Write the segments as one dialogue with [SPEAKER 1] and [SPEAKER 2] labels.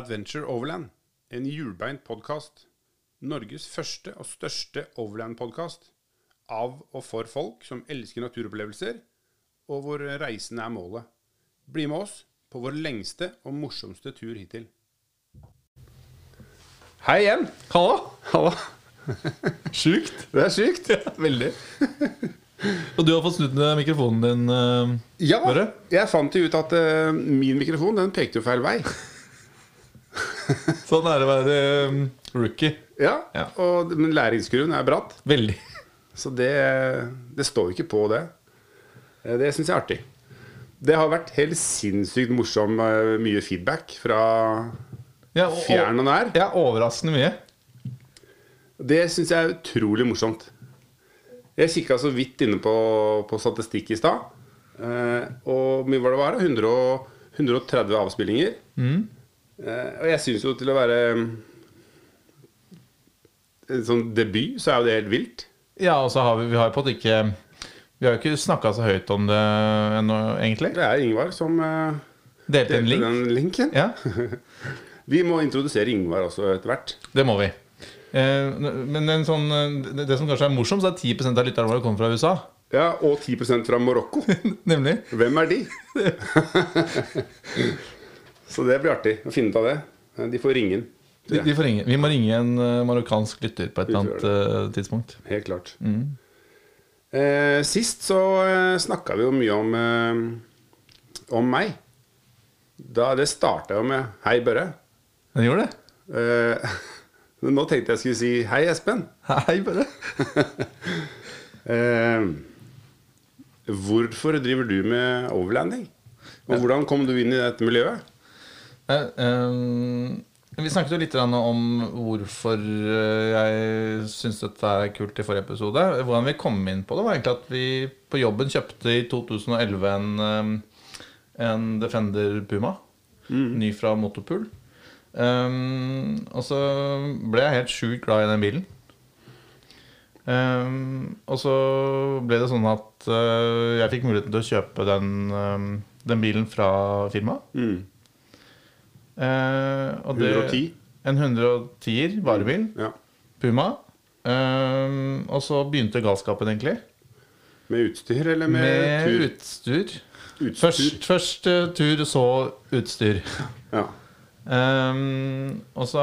[SPEAKER 1] Adventure Overland, en hjulbeint podkast. Norges første og største overland-podkast. Av og for folk som elsker naturopplevelser, og hvor reisen er målet. Bli med oss på vår lengste og morsomste tur hittil. Hei igjen.
[SPEAKER 2] Halla!
[SPEAKER 1] Halla.
[SPEAKER 2] Sjukt.
[SPEAKER 1] Det er sykt.
[SPEAKER 2] Veldig. Og du har fått snudd mikrofonen din. Uh,
[SPEAKER 1] Ja,
[SPEAKER 2] Bare?
[SPEAKER 1] jeg fant jo ut at uh, min mikrofon den pekte jo feil vei.
[SPEAKER 2] Sånn er det å være eh, rookie.
[SPEAKER 1] Ja,
[SPEAKER 2] Ja.
[SPEAKER 1] og Men læringskurven er bratt.
[SPEAKER 2] Veldig.
[SPEAKER 1] Så det, det står jo ikke på det. Eh, Det syns jeg er artig. Det har vært helt sinnssykt morsom eh, mye feedback fra
[SPEAKER 2] Ja, og,
[SPEAKER 1] fjern og nær.
[SPEAKER 2] ja, overraskende mye.
[SPEAKER 1] Det syns jeg er utrolig morsomt. Jeg kikka så vidt inne på, på statistikk i stad. Eh, og mye var det var? da? 100 130 avspillinger. Eh, og jeg syns jo til å være mm, en sånn debut, så er jo det helt vilt.
[SPEAKER 2] Ja, og så har vi, vi har på en måte ikke Vi har jo ikke snakka så høyt om det ennå, egentlig.
[SPEAKER 1] Det er Ingvar som uh,
[SPEAKER 2] Delte
[SPEAKER 1] delte
[SPEAKER 2] link.
[SPEAKER 1] den linken.
[SPEAKER 2] Ja,
[SPEAKER 1] Vi må introdusere Ingvar også etter hvert.
[SPEAKER 2] det må vi. Eh, men en sånn, eh, det, som kanskje er morsomt, så er 10% av lytterne våre kommer fra USA.
[SPEAKER 1] Ja, Og 10% fra Marokko.
[SPEAKER 2] Nemlig.
[SPEAKER 1] Hvem er de? Så det blir artig å finne ut av det. De får ringen.
[SPEAKER 2] De, de får ringe. Vi må ringe en eh, marokkansk lytter på et eller annet eh, tidspunkt.
[SPEAKER 1] Helt klart. Eh, sist så eh, snakka vi jo mye om, eh, om meg. Da Det starta jo med 'Hei, Børre'.
[SPEAKER 2] Den gjorde det?
[SPEAKER 1] Eh, men nå tenkte jeg skulle si 'Hei, Espen'.
[SPEAKER 2] Hei, Børre.
[SPEAKER 1] Eh, hvorfor driver du med overlanding? Og hvordan kom du inn i dette miljøet?
[SPEAKER 2] Eh, vi snakket jo litt om hvorfor eh, jeg syns dette er kult i forrige episode. Hvordan vi kom inn på det, var egentlig at vi på jobben kjøpte i 2011 en, eh, en Defender Puma. Ny fra Motopool. Um, og så ble jeg helt sjukt glad i den bilen. Um, og så ble det sånn at uh, jeg fikk muligheten til å kjøpe den, um, den bilen fra firmaet.
[SPEAKER 1] Mm.
[SPEAKER 2] Eh, og det-
[SPEAKER 1] 110?
[SPEAKER 2] En 110-er varebil.
[SPEAKER 1] Ja.
[SPEAKER 2] Puma. Eh, og så begynte galskapen, egentlig.
[SPEAKER 1] Med utstyr eller med,
[SPEAKER 2] Med
[SPEAKER 1] tur?
[SPEAKER 2] utstyr.
[SPEAKER 1] Utstyr.
[SPEAKER 2] Først, først uh, tur, så utstyr.
[SPEAKER 1] Ja.
[SPEAKER 2] Um, og så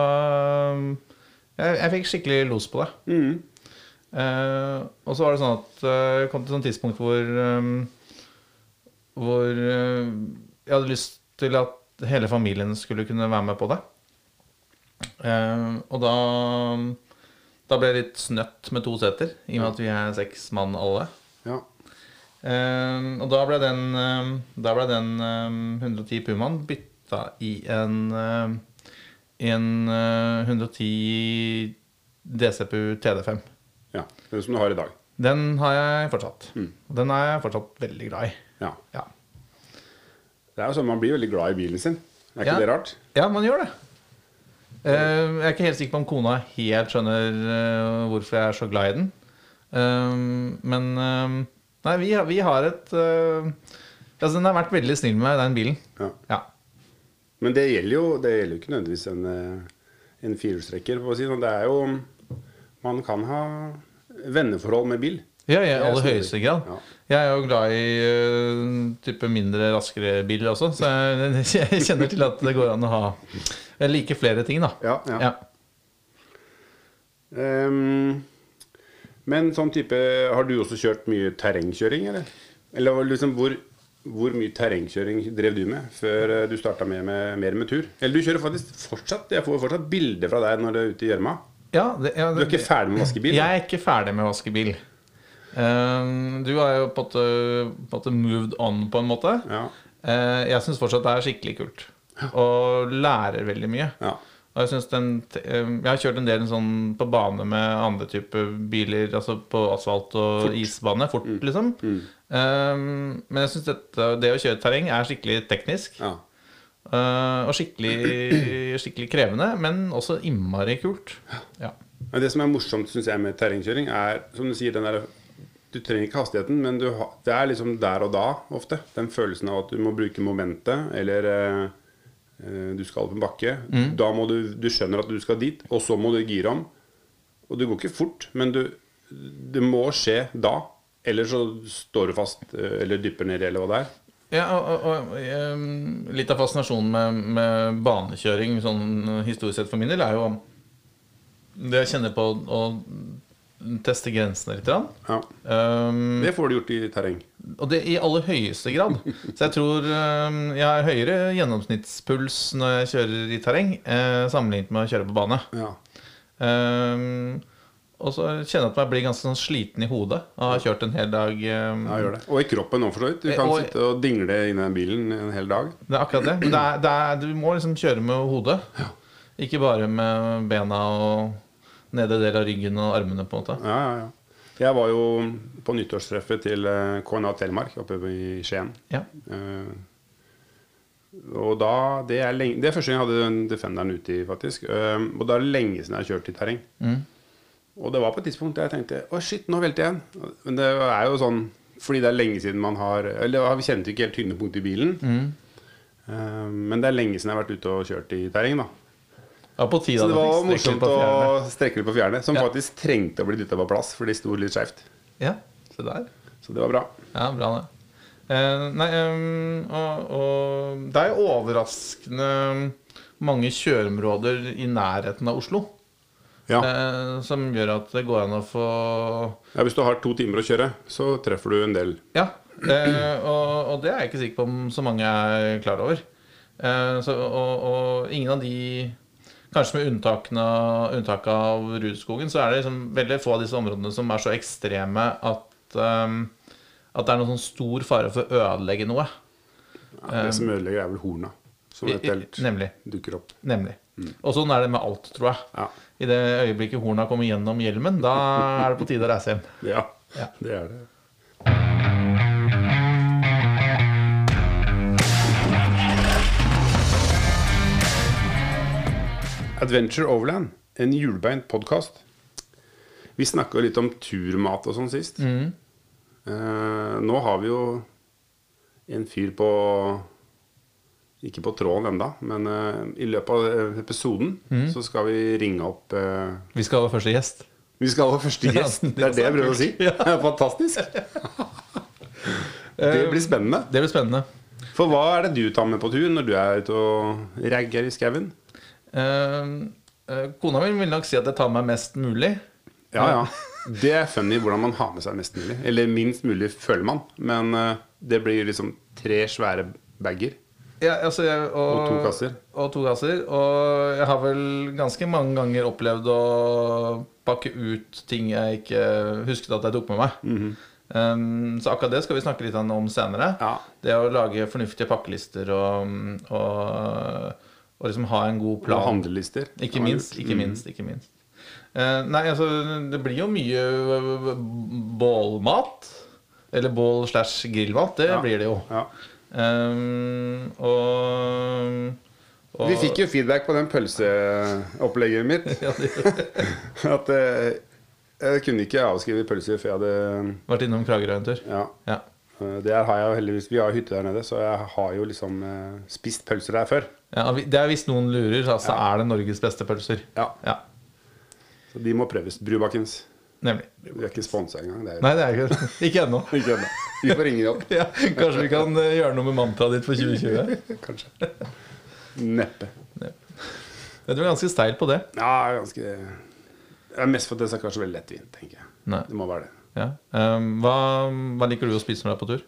[SPEAKER 2] jeg, jeg fikk skikkelig los på det.
[SPEAKER 1] Mm.
[SPEAKER 2] Uh, og så var det sånn at jeg kom til et tidspunkt hvor um, Hvor jeg hadde lyst til at hele familien skulle kunne være med på det. Eh, og da Da ble jeg litt snøtt med to seter, i og med at vi er seks mann alle.
[SPEAKER 1] ja.
[SPEAKER 2] Eh, og da ble den, eh, da ble den eh, 110 Pumaen bytta i en, en eh, 110 DCPU TD5.
[SPEAKER 1] ja. Den som du har i dag.
[SPEAKER 2] Den har jeg fortsatt.
[SPEAKER 1] Mm.
[SPEAKER 2] Den er jeg fortsatt veldig glad i.
[SPEAKER 1] Ja.
[SPEAKER 2] Ja,
[SPEAKER 1] Det er jo sånn Man blir veldig glad i bilen sin. Er ikke
[SPEAKER 2] Ja.
[SPEAKER 1] det rart?
[SPEAKER 2] ja man gjør det. Uh, jeg er ikke helt sikker på om kona helt skjønner uh, hvorfor jeg er så glad i den. Uh, men Nei, vi, vi har et Altså, den har vært veldig snill med meg, den bilen.
[SPEAKER 1] Ja.
[SPEAKER 2] Ja.
[SPEAKER 1] Men det gjelder jo det gjelder jo ikke nødvendigvis en, en firehjulstrekker. si det sånn. Det er jo Man kan ha venneforhold med bil.
[SPEAKER 2] Ja, i
[SPEAKER 1] er
[SPEAKER 2] aller høyeste grad.
[SPEAKER 1] Ja.
[SPEAKER 2] Jeg er jo glad i uh, type mindre, raskere biler også, så jeg, jeg kjenner til at det går an å ha Jeg liker flere ting, da.
[SPEAKER 1] Ja, ja.
[SPEAKER 2] Ja.
[SPEAKER 1] Um, men sånn type Har du også kjørt mye terrengkjøring, eller? Eller liksom hvor, hvor mye terrengkjøring drev du med før eh, du starta med, med, mer med tur? Eller du kjører faktisk fortsatt Jeg får fortsatt bilder fra deg når du er ute i gjørma.
[SPEAKER 2] Ja, ja,
[SPEAKER 1] Du er ikke ferdig med å vaske bil?
[SPEAKER 2] Jeg er ikke ferdig med å vaske bil. Um, du har jo på en måte, moved on, på en måte.
[SPEAKER 1] Ja.
[SPEAKER 2] Eh, jeg syns fortsatt det er skikkelig kult. Og lærer veldig mye.
[SPEAKER 1] ja.
[SPEAKER 2] Og jeg, synes den, eh, jeg har kjørt en del sånn på bane med andre typer biler, altså på asfalt og isbane. Fort, liksom. Um, men jeg syns det å kjøre terreng er skikkelig teknisk.
[SPEAKER 1] ja.
[SPEAKER 2] Uh, og skikkelig, skikkelig krevende, men også innmari kult. Ja.
[SPEAKER 1] Det som er morsomt synes jeg, med terrengkjøring, er som du sier den der, Du trenger ikke hastigheten, men du det er liksom der og da ofte. Den følelsen av at du må bruke momentet, eller eh, Eh, Du skal opp en bakke.
[SPEAKER 2] Mm.
[SPEAKER 1] Da må du Du skjønner at du skal dit, og så må du gire om. Og det går ikke fort, men du Det må skje da. Eller så står du fast, eh, eller dypper nedi, eller hva det er.
[SPEAKER 2] Ja, og, og, og Litt av fascinasjonen med, med banekjøring sånn historisk sett for min del er jo det jeg kjenner på å teste grensene litt.
[SPEAKER 1] Ja.
[SPEAKER 2] Um,
[SPEAKER 1] Det får du gjort i terreng.
[SPEAKER 2] og det i aller høyeste grad. Så jeg tror um, jeg har høyere gjennomsnittspuls når jeg kjører i terreng, eh, sammenlignet med å kjøre på bane.
[SPEAKER 1] Ja.
[SPEAKER 2] Um, og så kjenner jeg at jeg blir ganske sånn sliten i hodet av å ha kjørt en hel dag. Um,
[SPEAKER 1] ja, gjør det. Og i kroppen òg, for så vidt. Du
[SPEAKER 2] Eh,
[SPEAKER 1] kan
[SPEAKER 2] og-
[SPEAKER 1] sitte og dingle inni den bilen en hel dag.
[SPEAKER 2] Det er akkurat det. Men det er, det er, du må liksom kjøre med hodet. Ikke bare med bena og nedre del av ryggen og armene, på en måte.
[SPEAKER 1] Ja, ja, ja. Jeg var jo på nyttårstreffet til eh, KNA Telemark oppe i Skien.
[SPEAKER 2] Ja.
[SPEAKER 1] Eh, og da Det er, lenge, det er første gang jeg hadde Defenderen uti, faktisk. Eh, og da er det lenge siden jeg har kjørt i terreng.
[SPEAKER 2] Mm.
[SPEAKER 1] Og det var på et tidspunkt der jeg tenkte Å, shit, nå velter jeg igjen. Men det er jo sånn fordi det er lenge siden man har Eller vi kjente ikke helt tyngdepunkt i bilen.
[SPEAKER 2] Mm.
[SPEAKER 1] Men det er lenge siden jeg har vært ute og kjørt i terreng, da.
[SPEAKER 2] Ja, på tide
[SPEAKER 1] Så det var morsomt å strekke litt på fjærene. Som
[SPEAKER 2] Ja.
[SPEAKER 1] faktisk trengte å bli dytta på plass, for de sto litt skeivt.
[SPEAKER 2] Ja, se der.
[SPEAKER 1] Så det var bra.
[SPEAKER 2] Ja, bra det. Eh, nei, um, og, og det er overraskende mange kjøreområder i nærheten av Oslo.
[SPEAKER 1] Ja.
[SPEAKER 2] Eh, som gjør at det går an å få
[SPEAKER 1] ja, Hvis du har to timer å kjøre, så treffer du en del.
[SPEAKER 2] Ja, eh, og, og det er jeg ikke sikker på om så mange er klar over. Eh, så, og, og ingen av de Kanskje med unntak av Rudskogen, så er det liksom veldig få av disse områdene som er så ekstreme at, um, at det er noen sånn stor fare for å ødelegge noe.
[SPEAKER 1] Ja, det som ødelegger, er vel horna. Som et
[SPEAKER 2] telt
[SPEAKER 1] dukker opp.
[SPEAKER 2] Nemlig. Og sånn er det med alt, tror jeg.
[SPEAKER 1] Ja.
[SPEAKER 2] I det øyeblikket horna kommer gjennom hjelmen, da er det på tide å reise hjem.
[SPEAKER 1] ja,
[SPEAKER 2] Ja.
[SPEAKER 1] det er det. Adventure Overland, en hjulbeint podkast. Vi snakka litt om turmat og sånn sist.
[SPEAKER 2] Mm.
[SPEAKER 1] Eh, nå har vi jo en fyr på Ikke på tråden enda, men eh, i løpet av episoden
[SPEAKER 2] Mm.
[SPEAKER 1] så skal vi ringe opp eh,
[SPEAKER 2] Vi skal ha vår første gjest.
[SPEAKER 1] Vi skal ha vår første
[SPEAKER 2] Ja,
[SPEAKER 1] gjest.
[SPEAKER 2] det
[SPEAKER 1] Det er det jeg prøver å si.
[SPEAKER 2] Ja.
[SPEAKER 1] Fantastisk. Det blir spennende.
[SPEAKER 2] Det blir spennende.
[SPEAKER 1] For hva er det du tar med på tur når du er ute og ragger i skauen?
[SPEAKER 2] Eh, eh, kona mi vil nok si at jeg tar meg mest mulig.
[SPEAKER 1] Ja, ja. Det er funny hvordan man har med seg mest mulig. Eller minst mulig, føler man. Men eh, det blir liksom tre svære bager.
[SPEAKER 2] Ja, altså jeg, og,
[SPEAKER 1] Og to kasser.
[SPEAKER 2] Og to kasser. Og jeg har vel ganske mange ganger opplevd å pakke ut ting jeg ikke husket at jeg tok med meg.
[SPEAKER 1] Mhm.
[SPEAKER 2] um, så akkurat det skal vi snakke litt om senere.
[SPEAKER 1] Ja.
[SPEAKER 2] Det å lage fornuftige pakkelister og, og, og liksom ha en god
[SPEAKER 1] Og
[SPEAKER 2] plan.
[SPEAKER 1] handlelister.
[SPEAKER 2] Ikke minst, ikke
[SPEAKER 1] Mhm.
[SPEAKER 2] minst, ikke minst. Eh, nei, altså, det blir jo mye øh, bålmat. Eller bål slash grillmat. Det
[SPEAKER 1] Ja.
[SPEAKER 2] blir det jo.
[SPEAKER 1] Ja.
[SPEAKER 2] Um, og, og
[SPEAKER 1] Vi fikk jo feedback på den pølseopplegget mitt.
[SPEAKER 2] ja,
[SPEAKER 1] At eh, jeg kunne ikke avskrive pølser før jeg hadde
[SPEAKER 2] Vært innom Kragerø en tur.
[SPEAKER 1] Ja.
[SPEAKER 2] Ja.
[SPEAKER 1] Eh, Det har jeg heldigvis Vi har hytte der nede, så jeg har jo liksom eh, spist pølser der før.
[SPEAKER 2] Ja, det er Hvis noen lurer, så er det Norges beste pølser.
[SPEAKER 1] Ja,
[SPEAKER 2] Ja,
[SPEAKER 1] Så de må prøves. Brubakkens.
[SPEAKER 2] nemlig.
[SPEAKER 1] Vi er ikke sponsa engang. Det er
[SPEAKER 2] Nei, det er ikke Ikke ennå.
[SPEAKER 1] ikke ennå. Vi får ringe opp,
[SPEAKER 2] Ja, kanskje vi kan eh, gjøre noe med mantraet ditt for 2020?
[SPEAKER 1] kanskje. Neppe.
[SPEAKER 2] Du er ganske steil på det.
[SPEAKER 1] Ja, ganske Det er mest for at det skal kanskje veldig lettvint, tenker jeg.
[SPEAKER 2] Nei.
[SPEAKER 1] Det må være det.
[SPEAKER 2] Ja. Um, hva, hva liker du å spise når du er på tur?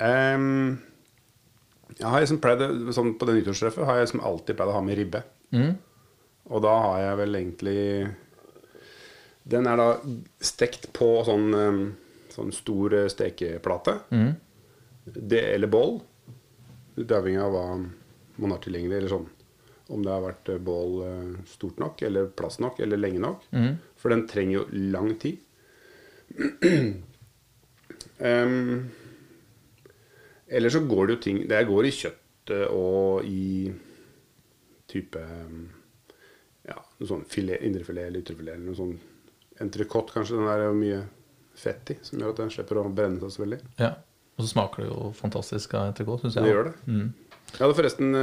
[SPEAKER 1] Um, jeg har liksom pleid sånn På det nyttårstreffet har jeg liksom alltid pleid å ha med ribbe.
[SPEAKER 2] Mm.
[SPEAKER 1] Og da har jeg vel egentlig Den er da stekt på sånn, ehm, sånn stor eh, stekeplate.
[SPEAKER 2] Mm.
[SPEAKER 1] Det eller bål. Litt avhengig av hva man har tilgjengelig. Eller sånn. Om det har vært eh, bål eh, stort nok, eller plass nok, eller lenge nok.
[SPEAKER 2] Mm.
[SPEAKER 1] For den trenger jo lang tid. Em, eller så går det jo ting Det går i kjøttet og i type Ja, noe sånn filet, indrefilet eller ytrefilet eller noe sånn entrecôte, kanskje. Den der er jo mye fett i, som gjør at den slipper å brenne seg så veldig.
[SPEAKER 2] Ja. Og så smaker det jo fantastisk av entrecôte, syns jeg.
[SPEAKER 1] Det gjør det.
[SPEAKER 2] Mm.
[SPEAKER 1] Jeg hadde forresten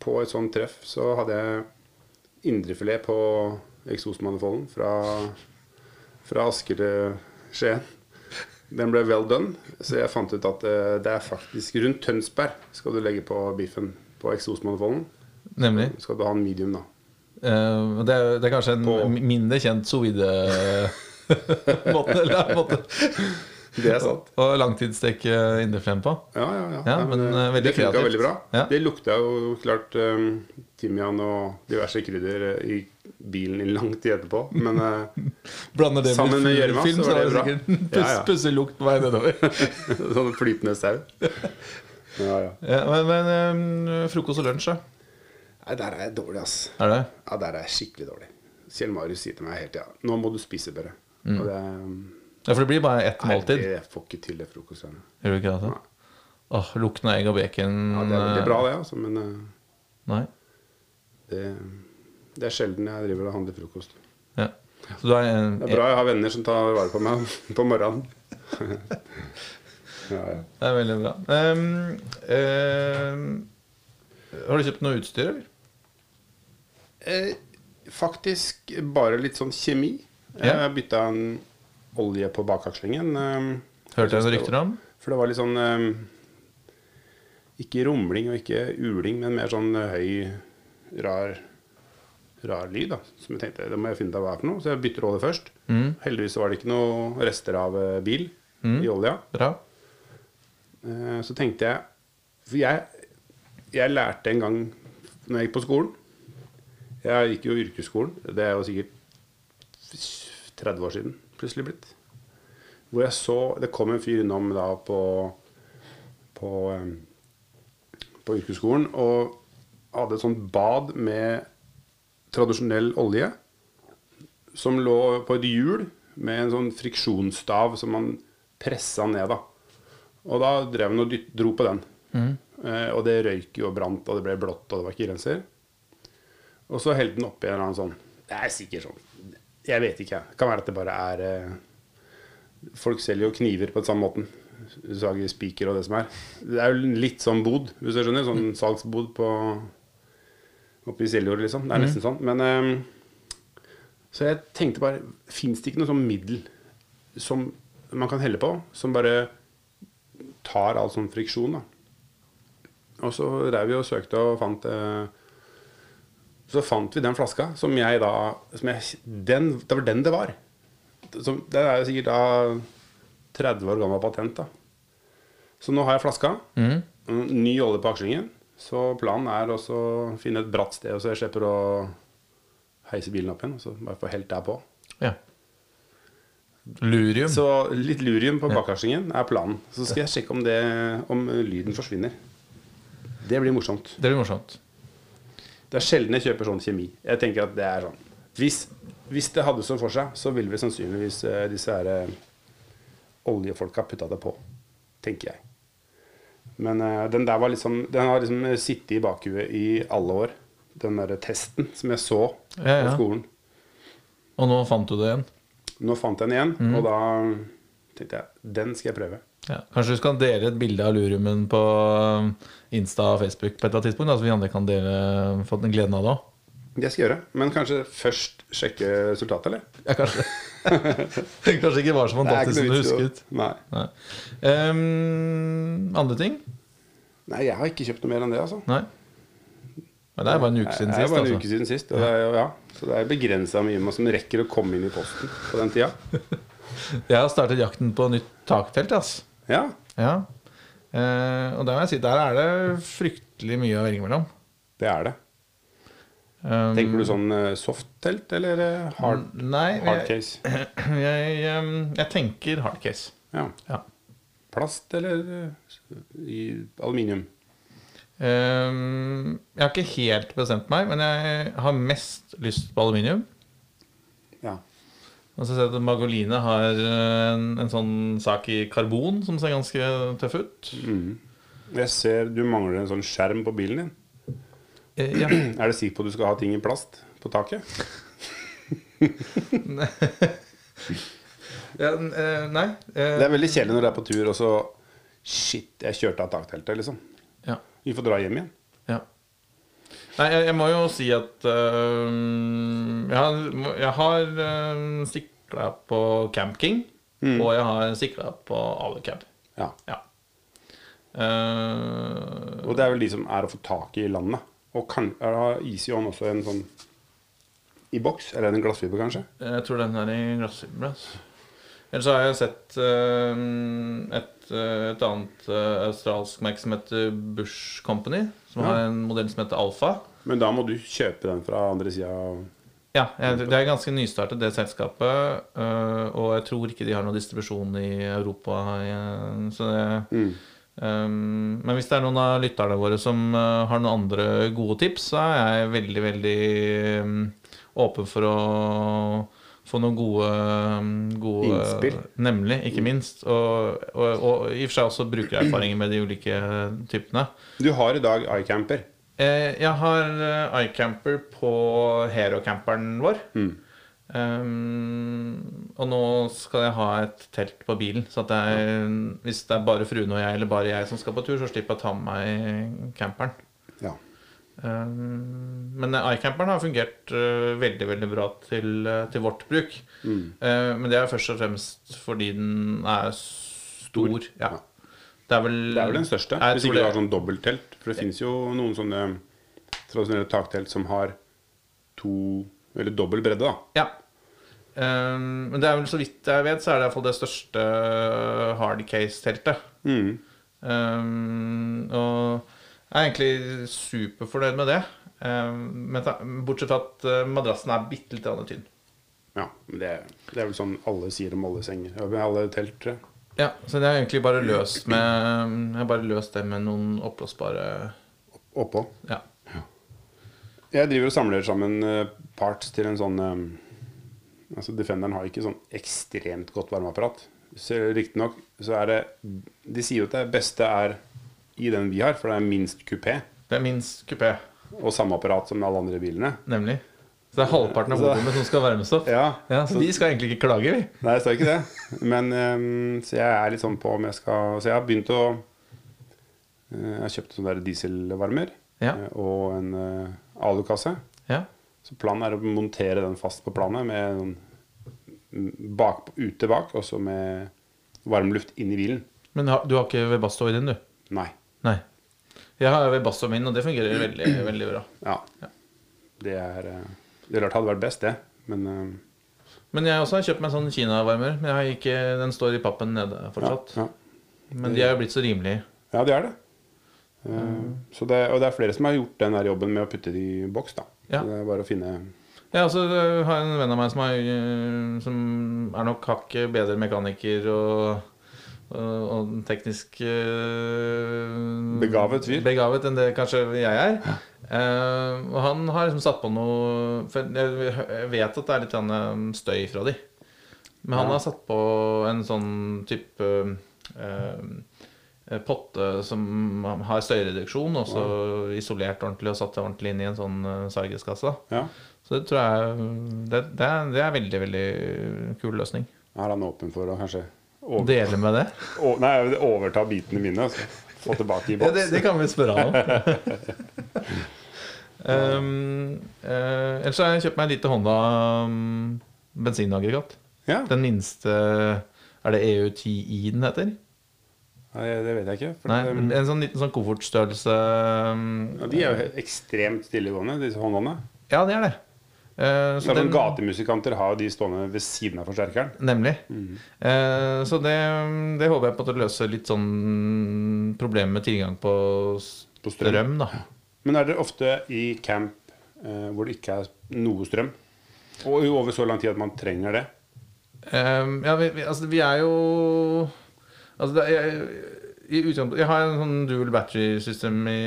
[SPEAKER 1] på et sånt treff så hadde jeg indrefilet på eksosmanifolden fra, fra Asker til Skien. Den ble well done, så jeg fant ut at eh, det er faktisk rundt Tønsberg skal du legge på biffen på eksosmanifolden.
[SPEAKER 2] Nemlig.
[SPEAKER 1] Skal du ha en medium, da.
[SPEAKER 2] Uh, det, er, det er kanskje en
[SPEAKER 1] På-
[SPEAKER 2] mindre kjent sovide måte, eller måte
[SPEAKER 1] Det er sant.
[SPEAKER 2] Og langtidssteke indrefileten på.
[SPEAKER 1] Ja, ja, ja.
[SPEAKER 2] Ja, men,
[SPEAKER 1] det-
[SPEAKER 2] eh, veldig
[SPEAKER 1] det funka veldig bra.
[SPEAKER 2] Ja.
[SPEAKER 1] Det lukta jo klart um, timian og diverse krydder eh, i bilen i lang tid etterpå. Men uh,
[SPEAKER 2] Blander det
[SPEAKER 1] Sammen med gjørma, så var
[SPEAKER 2] er det
[SPEAKER 1] bra.
[SPEAKER 2] puss,
[SPEAKER 1] Ja, ja.
[SPEAKER 2] pussig lukt på vei nedover.
[SPEAKER 1] sånn flytende sau. Ja, ja.
[SPEAKER 2] Ja, men men um, frokost og lunsj, da?
[SPEAKER 1] Nei, der er jeg dårlig, ass.
[SPEAKER 2] Er det?
[SPEAKER 1] Ja, der er jeg skikkelig dårlig. Kjell Marius sier til meg hele tida 'Nå må du spise bedre'. Og det,
[SPEAKER 2] Ja, for det blir bare ett måltid.
[SPEAKER 1] Nei, jeg får ikke til det frokostgreiene.
[SPEAKER 2] Gjør du ikke det? altså? Åh, Lukten av egg og bacon
[SPEAKER 1] Ja, det er veldig bra, det, altså, men eh,
[SPEAKER 2] Nei.
[SPEAKER 1] det, det er sjelden jeg driver og handler frokost.
[SPEAKER 2] Ja. Er en,
[SPEAKER 1] Det er bra jeg har venner som tar vare på meg på morgenen. ja, ja.
[SPEAKER 2] Det er veldig bra. Um, um, har du kjøpt noe utstyr, eller?
[SPEAKER 1] Eh, faktisk bare litt sånn kjemi. Jeg bytta en olje på bakakslingen. eh,
[SPEAKER 2] Hørte jeg noen rykter om?
[SPEAKER 1] For det var litt sånn eh, Ikke rumling og ikke uling, men mer sånn eh, høy, rar, rar lyd. da Som jeg tenkte, det må jeg finne ut av hva er for noe. Så jeg bytter olje først.
[SPEAKER 2] Mm.
[SPEAKER 1] Heldigvis var det ikke noe rester av eh, bil
[SPEAKER 2] Mm.
[SPEAKER 1] i olja.
[SPEAKER 2] Bra.
[SPEAKER 1] Eh, Så tenkte jeg For jeg, jeg lærte en gang når jeg gikk på skolen Jeg gikk jo yrkesskolen. Det er jo sikkert 30 år siden plutselig blitt. Hvor jeg så Det kom en fyr innom da på på, på yrkesskolen og hadde et sånt bad med tradisjonell olje som lå på et hjul med en sånn friksjonsstav som man pressa ned. da og da drev han og dro på den. Eh, og det røyk jo og brant, og det ble blått, og det var ikke grenser. Og så helte han oppi en eller annen sånn Det er sikkert sånn Jeg vet ikke, jeg. Kan være at det bare er eh, Folk selger jo kniver på den samme måten. Sager spiker og det som er. Det er jo litt sånn bod, hvis du skjønner. Sånn salgsbod på oppe i Seljord, liksom. Det er nesten sånn. Men eh, Så jeg tenkte bare Fins det ikke noe sånn middel som man kan helle på, som bare tar all sånn friksjon, da. Og så drev vi og søkte og fant eh, Så fant vi den flaska som jeg da som jeg, den, Det var den det var. Som, det er jo sikkert da 30 år gammel patent, da. Så nå har jeg flaska.
[SPEAKER 2] Mm.
[SPEAKER 1] Ny olje på akslingen. Så planen er også å finne et bratt sted, så jeg slipper å heise bilen opp igjen. Så bare få helt der på.
[SPEAKER 2] Ja. Lurium.
[SPEAKER 1] Så litt lurium på bakakslingen er planen. Så skal jeg sjekke om, det, om lyden forsvinner. Det blir morsomt.
[SPEAKER 2] Det blir morsomt.
[SPEAKER 1] Det er sjelden jeg kjøper sånn kjemi. Jeg tenker at det er sånn Hvis, hvis det hadde sånn for seg, så ville vi sannsynligvis uh, disse her uh, oljefolka putta det på. Tenker jeg. Men uh, den der var liksom Den har liksom sittet i bakhuet i alle år. Den derre testen som jeg så
[SPEAKER 2] Ja, ja.
[SPEAKER 1] på skolen.
[SPEAKER 2] Og nå fant du det igjen.
[SPEAKER 1] Nå fant jeg den igjen,
[SPEAKER 2] Mm.
[SPEAKER 1] og da tenkte jeg den skal jeg prøve.
[SPEAKER 2] Ja. Kanskje du skal dele et bilde av lurumen på um, Insta og Facebook på et eller annet tidspunkt, da, så vi andre kan dele, få den gleden av det òg?
[SPEAKER 1] Det skal jeg gjøre. Men kanskje først sjekke resultatet, eller?
[SPEAKER 2] Ja, kanskje. kanskje ikke var så fantastisk som du husket.
[SPEAKER 1] Nei.
[SPEAKER 2] Nei. Um, andre ting?
[SPEAKER 1] Nei, jeg har ikke kjøpt noe mer enn det, altså.
[SPEAKER 2] Nei. Men det er bare en uke siden
[SPEAKER 1] Det er
[SPEAKER 2] sist.
[SPEAKER 1] bare en
[SPEAKER 2] Altså.
[SPEAKER 1] uke siden sist. Det er, ja. Så det er begrensa mye man som rekker å komme inn i posten på den tida.
[SPEAKER 2] Jeg har startet jakten på nytt taktelt. Ass.
[SPEAKER 1] Ja.
[SPEAKER 2] Ja. Eh, og der må jeg si, der er det fryktelig mye å velge mellom.
[SPEAKER 1] Det er det.
[SPEAKER 2] Um,
[SPEAKER 1] Tenker du sånn eh, soft-telt eller eh, hard,
[SPEAKER 2] Nei,
[SPEAKER 1] hard
[SPEAKER 2] jeg,
[SPEAKER 1] case?
[SPEAKER 2] jeg, um, jeg tenker hard case.
[SPEAKER 1] Ja.
[SPEAKER 2] Ja.
[SPEAKER 1] Plast eller eh, i aluminium?
[SPEAKER 2] Um, jeg har ikke helt bestemt meg, men jeg har mest lyst på aluminium. Og så ser jeg at Magoline har eh, en, en sånn sak i karbon som ser ganske tøff ut.
[SPEAKER 1] Mm. Jeg ser du mangler en sånn skjerm på bilen din.
[SPEAKER 2] Eh, ja.
[SPEAKER 1] Er du sikker på at du skal ha ting i plast på taket?
[SPEAKER 2] ja eh, nei. eh,
[SPEAKER 1] Det er veldig kjedelig når du er på tur, og så Shit, jeg kjørte av takteltet, liksom.
[SPEAKER 2] ja.
[SPEAKER 1] Vi får dra hjem igjen.
[SPEAKER 2] Nei, jeg, jeg må jo si at øh, jeg har, jeg har øh, sikla på Camp King,
[SPEAKER 1] Mm.
[SPEAKER 2] og jeg har sikla på Alecab.
[SPEAKER 1] Ja.
[SPEAKER 2] Ja. Uh,
[SPEAKER 1] Og det er vel de som er å få tak i i landet. Og kan, da Easy On også en sånn i boks? Eller en glassfiber, kanskje?
[SPEAKER 2] jeg tror den er i glassfiber. Altså. Ellers så har jeg sett uh, et, øh, et annet uh, australsk merke som heter Bush Company. Som
[SPEAKER 1] Ja.
[SPEAKER 2] har en modell som heter Alfa.
[SPEAKER 1] Men da må du kjøpe den fra andre sida
[SPEAKER 2] Ja, det er ganske nystartet, det selskapet. øh, og jeg tror ikke de har noen distribusjon i Europa. så det,
[SPEAKER 1] mm.
[SPEAKER 2] um, men hvis det er noen av lytterne våre som øh, har noen andre gode tips, så er jeg veldig, veldig um, åpen for å få noen gode, um, gode
[SPEAKER 1] Innspill.
[SPEAKER 2] Nemlig, ikke minst. Og, og, og i og for seg også brukererfaringer med de ulike typene.
[SPEAKER 1] Du har i dag iCamper.
[SPEAKER 2] Eh, jeg har eh, iCamper på Hero-camperen vår.
[SPEAKER 1] Mm.
[SPEAKER 2] Um, og nå skal jeg ha et telt på bilen. Så jeg, hvis det er bare fruen og jeg eller bare jeg som skal på tur, så slipper jeg å ta med meg camperen.
[SPEAKER 1] Ja.
[SPEAKER 2] Um, men iCamperen har fungert uh, veldig veldig bra til, uh, til vårt bruk.
[SPEAKER 1] Mm.
[SPEAKER 2] Uh, men det er først og fremst fordi den er stor. stor.
[SPEAKER 1] Ja.
[SPEAKER 2] Det er vel
[SPEAKER 1] Det er vel den største. Hvis ikke du har sånn dobbelttelt. For det finnes jo noen sånne tradisjonelle taktelt som har to Eller dobbel bredde, da.
[SPEAKER 2] Ja. Um, men det er vel så vidt jeg vet, så er det iallfall det største hardcase-teltet.
[SPEAKER 1] Mm.
[SPEAKER 2] Um, og jeg er egentlig superfornøyd med det. Um, men ta, bortsett fra at uh, madrassen er bitte litt tynn.
[SPEAKER 1] Ja, men det, det er vel sånn alle sier om alle senger. Ja, alle telt, tror jeg.
[SPEAKER 2] Ja, så det er egentlig bare løst med Jeg har bare løst det med noen oppblåsbare
[SPEAKER 1] Oppå.
[SPEAKER 2] Ja.
[SPEAKER 1] Jeg driver og samler sammen eh, parts til en sånn eh, Altså Defenderen har ikke sånn ekstremt godt varmeapparat. Riktignok så er det De sier jo at det beste er i den vi har, for det er minst kupé.
[SPEAKER 2] Det er minst kupé,
[SPEAKER 1] Og samme apparat som alle andre bilene.
[SPEAKER 2] nemlig. Så det er halvparten av
[SPEAKER 1] Så-
[SPEAKER 2] som skal varmes.
[SPEAKER 1] Ja,
[SPEAKER 2] Ja, så vi skal egentlig ikke klage, vi.
[SPEAKER 1] Nei, det står ikke det. Men um, Så jeg er litt sånn på om jeg skal Så jeg har begynt å eh, Jeg har kjøpt sånne der dieselvarmer
[SPEAKER 2] Ja.
[SPEAKER 1] eh, og en uh, alukasse.
[SPEAKER 2] Ja.
[SPEAKER 1] Så planen er å montere den fast på planet med noen... bak, ute bak, og så med varmluft inn i bilen.
[SPEAKER 2] Men du har ikke Webasto i din, du?
[SPEAKER 1] Nei.
[SPEAKER 2] Nei. Jeg har Webasto min, og det fungerer veldig, veldig bra.
[SPEAKER 1] Ja.
[SPEAKER 2] Ja.
[SPEAKER 1] Det er eh, Det er klart hadde vært best, det. Men uh...
[SPEAKER 2] Men jeg også har kjøpt meg sånn Kina-varmer. Men jeg har ikke, den står i pappen nede fortsatt.
[SPEAKER 1] ja.
[SPEAKER 2] Men de er jo blitt så rimelige.
[SPEAKER 1] ja, de er det. Eh, så det. Og det er flere som har gjort den der jobben med å putte det i boks, da.
[SPEAKER 2] Ja.
[SPEAKER 1] Så det er bare å finne
[SPEAKER 2] Jeg også øh, har en venn av meg som, øh, som er nok hakket bedre mekaniker og, og, og teknisk uh,
[SPEAKER 1] Begavet fyr.
[SPEAKER 2] Begavet enn det kanskje jeg er. Eh, og han har liksom satt på noe For jeg vet at det er litt øh, støy fra de. Men han
[SPEAKER 1] Ja.
[SPEAKER 2] har satt på en sånn type uh, potte som har støyreduksjon, og så isolert ordentlig og satt ordentlig inn i en sånn uh, Sargeskasse.
[SPEAKER 1] Ja.
[SPEAKER 2] Så det tror jeg det, det, er, det er veldig, veldig kul løsning.
[SPEAKER 1] Er han åpen for å kanskje over,
[SPEAKER 2] Dele med det?
[SPEAKER 1] å, nei, overta bitene mine? Altså. Få tilbake i
[SPEAKER 2] Ja, det, det kan vi spørre han om. um, uh, ellers har jeg kjøpt meg en lite Honda um, bensinaggregat.
[SPEAKER 1] Ja,
[SPEAKER 2] Den minste Er det EU10i den heter?
[SPEAKER 1] Nei, det vet jeg ikke.
[SPEAKER 2] Nei,
[SPEAKER 1] det,
[SPEAKER 2] En sånn liten sånn koffertstørrelse. um,
[SPEAKER 1] ja, de er jo ekstremt stillegående, disse Hondaene.
[SPEAKER 2] Ja, de er det. Uh, så den-
[SPEAKER 1] Gatemusikanter har jo de stående ved siden av forsterkeren.
[SPEAKER 2] Nemlig. Eh, så det, det håper jeg på å løse litt sånn problemer med tilgang på
[SPEAKER 1] På strøm.
[SPEAKER 2] strøm, da.
[SPEAKER 1] Men er dere ofte i camp eh, hvor det ikke er noe strøm? Og over så lang tid at man trenger det?
[SPEAKER 2] Um, ja, vi, vi, altså, vi er jo Altså, det jeg, Jeg har en sånn dual battery system i,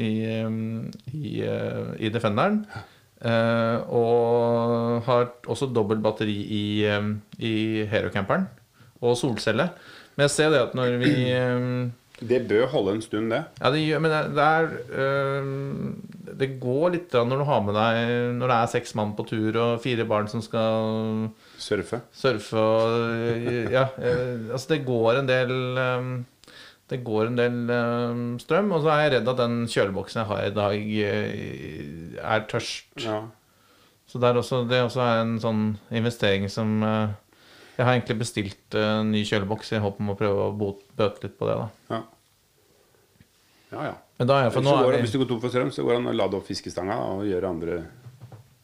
[SPEAKER 2] i, em, i, eh, i Defenderen. Uh, og har også dobbelt batteri i, i Hero-camperen. Og solcelle. Men jeg ser det at når vi
[SPEAKER 1] Det bør holde en stund, det.
[SPEAKER 2] Ja, det gjør Men det, det er øh, Det går litt når du har med deg Når det er seks mann på tur og fire barn som skal
[SPEAKER 1] Surfe.
[SPEAKER 2] surfe og Ja, øh, altså det går en del øh, Det går en del strøm, og så er jeg redd at den kjøleboksen jeg har i dag, eh, er tørst.
[SPEAKER 1] Ja.
[SPEAKER 2] Så det er også, det er også en sånn investering som eh, Jeg har egentlig bestilt uh, en ny kjøleboks i håp om å prøve å bøte litt på det. da
[SPEAKER 1] Ja. ja, ja.
[SPEAKER 2] Men da er jeg for nå
[SPEAKER 1] går,
[SPEAKER 2] er vi,
[SPEAKER 1] hvis du går tom for strøm, så går det an å lade opp fiskestanga og gjøre andre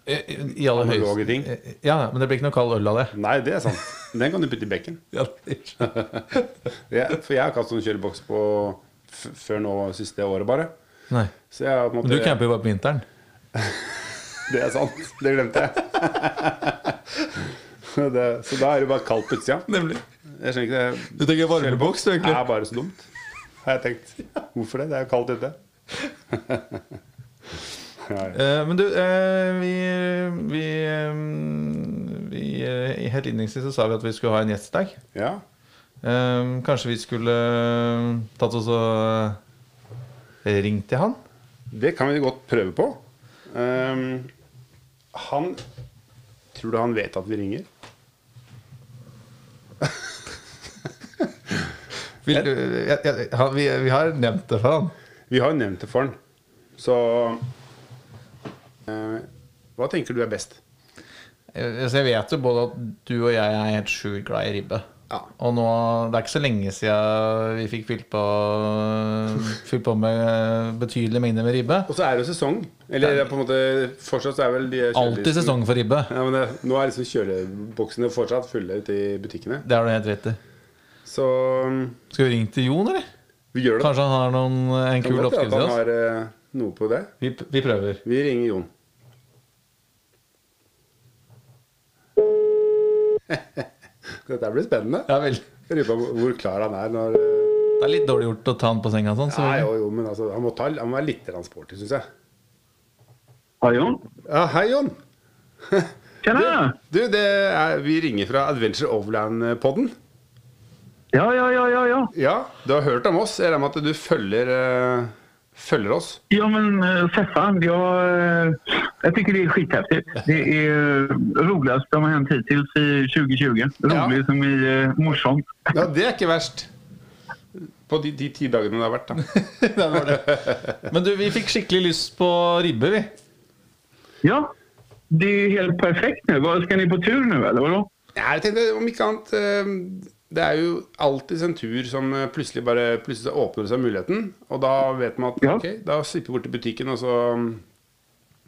[SPEAKER 2] i, i aller
[SPEAKER 1] analoge ting.
[SPEAKER 2] Ja, men det blir ikke noe kald øl av det.
[SPEAKER 1] Nei, det er sant. Den kan du putte i bekken.
[SPEAKER 2] Ja,
[SPEAKER 1] Jeg, for jeg har ikke hatt sånn kjøleboks på før nå siste året, bare.
[SPEAKER 2] Nei.
[SPEAKER 1] Så jeg en
[SPEAKER 2] Men du camper jo bare på vinteren.
[SPEAKER 1] Det er sant. Det glemte jeg. det, så da er det bare kaldt på utsida.
[SPEAKER 2] Nemlig.
[SPEAKER 1] Jeg skjønner ikke det.
[SPEAKER 2] Du tenker varmeboks, du,
[SPEAKER 1] Det er bare så dumt, har jeg tenkt. Hvorfor det? Det er jo kaldt ute. ja, ja.
[SPEAKER 2] Eh, men du, eh, vi, vi, eh, vi Helt innledningsvis så sa vi at vi skulle ha en gjest i dag.
[SPEAKER 1] ja.
[SPEAKER 2] Kanskje vi skulle tatt oss og ringt til han?
[SPEAKER 1] Det kan vi godt prøve på. Han Tror du han vet at vi ringer?
[SPEAKER 2] Jeg, vi, vi har nevnt det for han.
[SPEAKER 1] Vi har nevnt det for han. Så eh, Hva tenker du er best?
[SPEAKER 2] Jeg, altså, jeg vet jo både at du og jeg er helt sjukt glad i ribbe.
[SPEAKER 1] Ja.
[SPEAKER 2] Og nå, det er ikke så lenge siden vi fikk fylt på, fylt på med betydelige mengder med ribbe.
[SPEAKER 1] Og så er det jo sesong. Eller på en måte fortsatt så er vel de
[SPEAKER 2] Alltid sesong for ribbe.
[SPEAKER 1] Ja, men det, nå er liksom kjøleboksene fortsatt fulle ute i butikkene.
[SPEAKER 2] Det har du helt rett i.
[SPEAKER 1] Så um,
[SPEAKER 2] Skal vi ringe til Jon, eller?
[SPEAKER 1] vi gjør det.
[SPEAKER 2] Kanskje han har noen, en kul oppskrift til oss?
[SPEAKER 1] har eh, noe på det.
[SPEAKER 2] Vi, vi prøver.
[SPEAKER 1] Vi ringer Jon. Dette blir spennende.
[SPEAKER 2] Ja vel.
[SPEAKER 1] Jeg lurer på hvor klar han er når eh,
[SPEAKER 2] Det er litt dårlig gjort å ta han på senga sånn. Så
[SPEAKER 1] Nei, jo, jo, men altså, han må, ta, han må være litt sporty, syns jeg.
[SPEAKER 3] Hei, Jon.
[SPEAKER 1] Ja, hei, Jon.
[SPEAKER 3] Tjena!
[SPEAKER 1] Du, det er, vi ringer fra Adventure Overland-podden.
[SPEAKER 3] Ja, ja, ja, ja, ja.
[SPEAKER 1] Ja, du har hørt om oss. Jeg regner med at du følger, eh, følger oss.
[SPEAKER 3] Ja, men uh, Feffan, jag, eh, jag tycker det är skithäftigt. Det är uh, roligast som har hänt hittills i 2020. Rolig som i morsomt.
[SPEAKER 1] Ja, det er ikke verst. På de, de ti dagene det har vært, da.
[SPEAKER 2] det var det. Men du, vi fikk skikkelig lyst på ribbe, vi.
[SPEAKER 3] Ja, det är helt perfekt nu. Skal Ska ni på tur nu eller vadå?
[SPEAKER 1] Ja, jeg tenkte om ikke annet eh, Det er jo alltid en tur som eh, plutselig bare Plutselig åpner seg muligheten. Og da vet man at
[SPEAKER 3] Ja.
[SPEAKER 1] ok, da slipper vi bort til butikken, og så mm,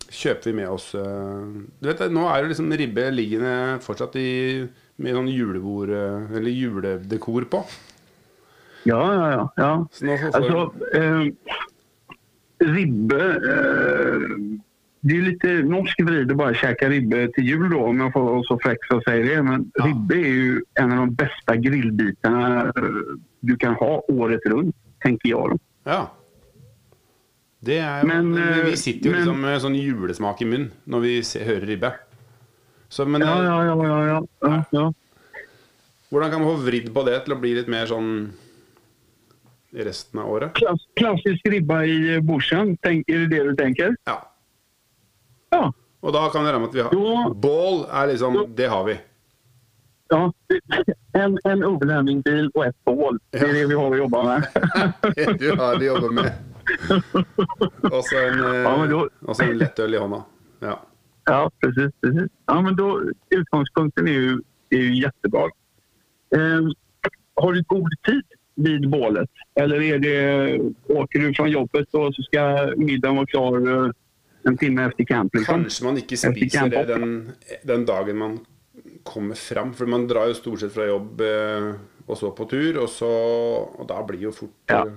[SPEAKER 1] kjøper vi med oss eh, Du vet, Nå er jo liksom ribbe liggende fortsatt i, med sånn julebord eh, Eller juledekor på.
[SPEAKER 3] Ja, ja, ja. ja.
[SPEAKER 1] Så nå får
[SPEAKER 3] altså, eh, ribbe... Eh, det är lite norsk vrid att bara käka ribbe till jul då, om jag får vara så fräck så säger det. Men
[SPEAKER 1] Ja.
[SPEAKER 3] ribbe är ju en av de bästa grillbitarna eh, du kan ha året runt, tänker jag.
[SPEAKER 1] Ja. Det är,
[SPEAKER 3] Men,
[SPEAKER 1] men, Vi
[SPEAKER 3] eh,
[SPEAKER 1] sitter jo
[SPEAKER 3] men-
[SPEAKER 1] liksom med sånn julesmak i munnen når vi hör ribbe. Så, men
[SPEAKER 3] Ja, ja, ja, ja, ja. ja, ja.
[SPEAKER 1] hvordan kan man få vridd på det til å bli litt mer sånn resten av året?
[SPEAKER 3] Klass, klassisk ribba i eh, tänk, är det det du tänker?
[SPEAKER 1] Ja.
[SPEAKER 3] Ja.
[SPEAKER 1] Og da kan det være med at vi har
[SPEAKER 3] jo.
[SPEAKER 1] Bål er liksom Det har vi.
[SPEAKER 3] ja. En, en overlämningsbil og ett bål. Det er det vi har å jobbe med.
[SPEAKER 1] Du har det jobba med. Og så en, eh,
[SPEAKER 3] Ja,
[SPEAKER 1] og en lettøl i hånda. Ja.
[SPEAKER 3] Ja, precis. precis. Ja, men då, utgångspunkten är ju, är ju jättebra. Eh, har du god tid vid bålet? Eller är det, åker du från jobbet och så ska middagen vara klar eh, en timme efter camp? Liksom?
[SPEAKER 1] Kanskje man ikke spiser det den, den dagen man kommer fram. For man drar jo stort sett fra jobb eh, og så på tur, og, så, og da blir jo fort
[SPEAKER 3] Ja.
[SPEAKER 1] eh,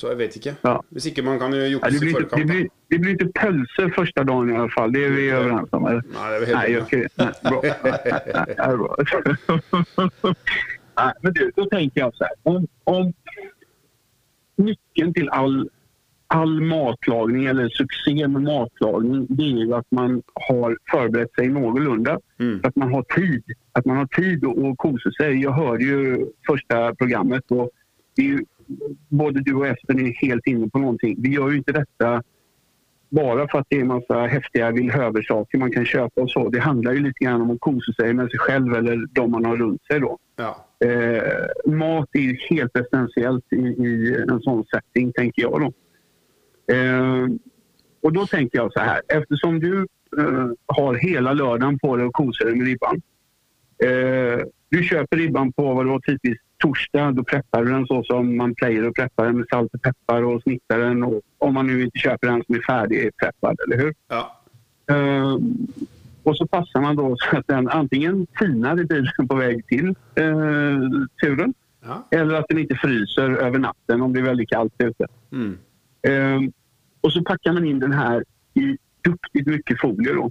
[SPEAKER 1] Så jeg vet ikke.
[SPEAKER 3] Ja.
[SPEAKER 1] Hvis ikke man kan
[SPEAKER 3] Ja,
[SPEAKER 1] jukse
[SPEAKER 3] det,
[SPEAKER 1] i
[SPEAKER 3] det,
[SPEAKER 1] forkant. da.
[SPEAKER 3] blir, det blir ikke pølse første dagen i hvert fall. Det er vi overens om. Eller?
[SPEAKER 1] Nei, det er vi helt
[SPEAKER 3] Nej,
[SPEAKER 1] enige.
[SPEAKER 3] okej. det bra. Nej, bra. Nei, men du, så tenker jeg så här. Om, om nyckeln til all, all matlagning eller succé med matlagning det är ju att man har förberett sig någorlunda.
[SPEAKER 1] Mm.
[SPEAKER 3] Att man har tid. Att man har tid att att kosa sig. Jag hörde ju första programmet och det är ju, både du och Espen är helt inne på någonting. Vi gör ju inte detta bara för att det är en massa häftiga villhöversaker man kan köpa och så. Det handlar ju lite grann om att kosa sig med sig själv eller de man har runt sig då.
[SPEAKER 1] Ja.
[SPEAKER 3] Eh, mat är ju helt essentiellt i, i en sån setting, tänker jag då. Eh, och då tänker jag så här, eftersom du eh, har hela lördagen på dig och kosar dig med ribban. Eh, du köper ribban på vad det var typiskt torsdag. Då preppar du den så som man plejer och preppar den med salt och peppar och snittar den. Och, om man nu inte köper den som är färdigpreppad, eller hur?
[SPEAKER 1] Ja.
[SPEAKER 3] Eh, och så passar man då så att den antingen tinar i bilen på väg till eh, turen
[SPEAKER 1] Ja.
[SPEAKER 3] eller att den inte fryser över natten om det är väldigt kallt ute.
[SPEAKER 1] Mm.
[SPEAKER 3] Eh, och så packar man in den här i duktigt mycket folie då.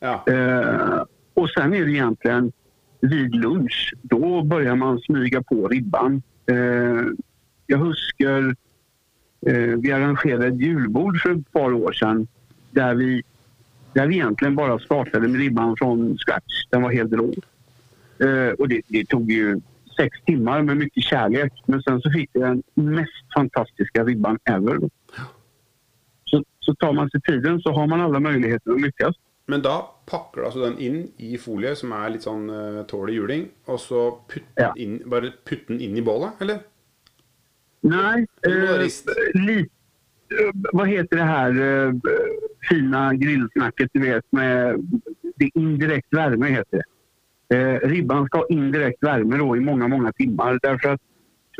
[SPEAKER 1] Ja.
[SPEAKER 3] Eh, och sen är det egentligen vid lunch, då börjar man smyga på ribban. Eh, jag huskar eh, vi arrangerade ett julbord för ett par år sedan där vi, där vi egentligen bara startade med ribban från scratch. Den var helt rå. Eh, och det, det tog ju sex timmar med mycket kärlek. Men sen så fick vi den mest fantastiska ribban ever. Så, tar man seg tiden så har man alla möjligheter å lykkes.
[SPEAKER 1] Men da pakker du altså den inn i folie som er litt sånn uh, tålelig juling, og så putt
[SPEAKER 3] Ja.
[SPEAKER 1] inn, bare putte den inn i bålet, eller? Nei.
[SPEAKER 3] Eh,
[SPEAKER 1] rist.
[SPEAKER 3] li, eh, heter det her uh, fina grillsnakket du vet med det indirekt värme heter det. Eh, ribban skal ha indirekt varme i mange, mange timer. derfor at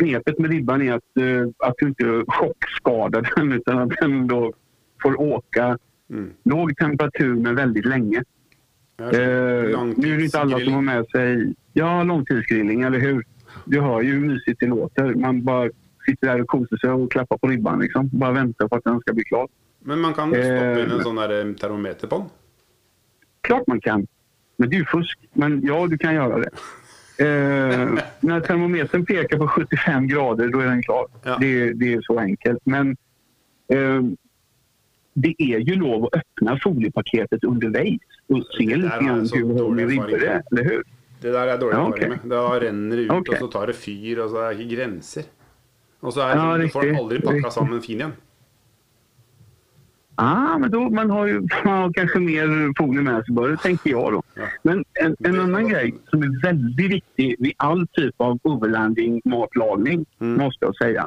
[SPEAKER 3] knepet med ribban er at, uh, at du ikke sjokkskader den utan at den då får åka
[SPEAKER 1] Mm.
[SPEAKER 3] låg temperatur men väldigt länge. Eh, nu är det inte alla som har med sig ja, långtidsgrilling, eller hur? Du hör ju hur mysigt det låter. Man bara sitter där och kosar sig och klappar på ribban. Liksom. Bara väntar på att den ska bli klar.
[SPEAKER 1] Men man kan stoppe in en sånn der eh, termometer på den.
[SPEAKER 3] Klart man kan. Men det är ju fusk. Men ja, du kan göra det. Eh, när termometern pekar på 75 grader, då är den klar.
[SPEAKER 1] Ja.
[SPEAKER 3] Det, det är så enkelt. Men eh, det är ju lov att öppna foliepaketet underveis och se lite grann hur hur
[SPEAKER 1] dålig
[SPEAKER 3] det är, eller hur?
[SPEAKER 1] Det der er dårlig
[SPEAKER 3] Ja, okay.
[SPEAKER 1] med. Da renner det ut,
[SPEAKER 3] okay.
[SPEAKER 1] og så tar det fyr, og så er det ikke grenser. Og så er
[SPEAKER 3] Ja, riktig,
[SPEAKER 1] aldri pakka sammen fin igjen.
[SPEAKER 3] Ah, men då, man har ju man har kanske mer folie med sig bara, tänker jag då.
[SPEAKER 1] Ja.
[SPEAKER 3] Men en, en
[SPEAKER 1] Det-
[SPEAKER 3] annan grej som är väldigt viktig vid all typ av overlanding matlagning,
[SPEAKER 1] Mm.
[SPEAKER 3] måste jag säga.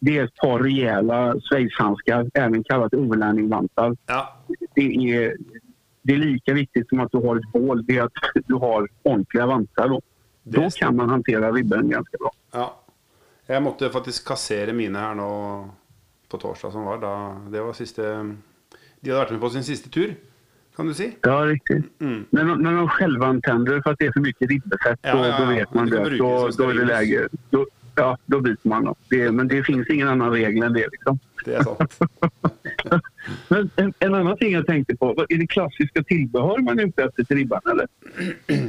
[SPEAKER 3] Det är ett par rejäla schweizhandskar, även kallat overlandingvantar.
[SPEAKER 1] Ja.
[SPEAKER 3] Det är, det är lika viktigt som att du har ett bål, det är att du har ordentliga vantar då. Då kan man hantera ribben ganska bra.
[SPEAKER 1] ja. Jeg måtte faktisk kassere mine her nå på torsdag som var. Da, det var siste De hadde vært med på sin siste tur, kan du si.
[SPEAKER 3] Ja, riktigt.
[SPEAKER 1] Mm.
[SPEAKER 3] När de, när de självantänder för att det är för mycket ribbefett,
[SPEAKER 1] Ja,
[SPEAKER 3] då,
[SPEAKER 1] ja,
[SPEAKER 3] då vet man
[SPEAKER 1] Det
[SPEAKER 3] Då, då är det läge. Då, ja, då byter man. Det, men det finns ingen annan regel än det. Liksom.
[SPEAKER 1] Det er sant.
[SPEAKER 3] Men en, en annan ting jag tänkte på. Är det klassiska tillbehör man är ute efter till ribban? Eller?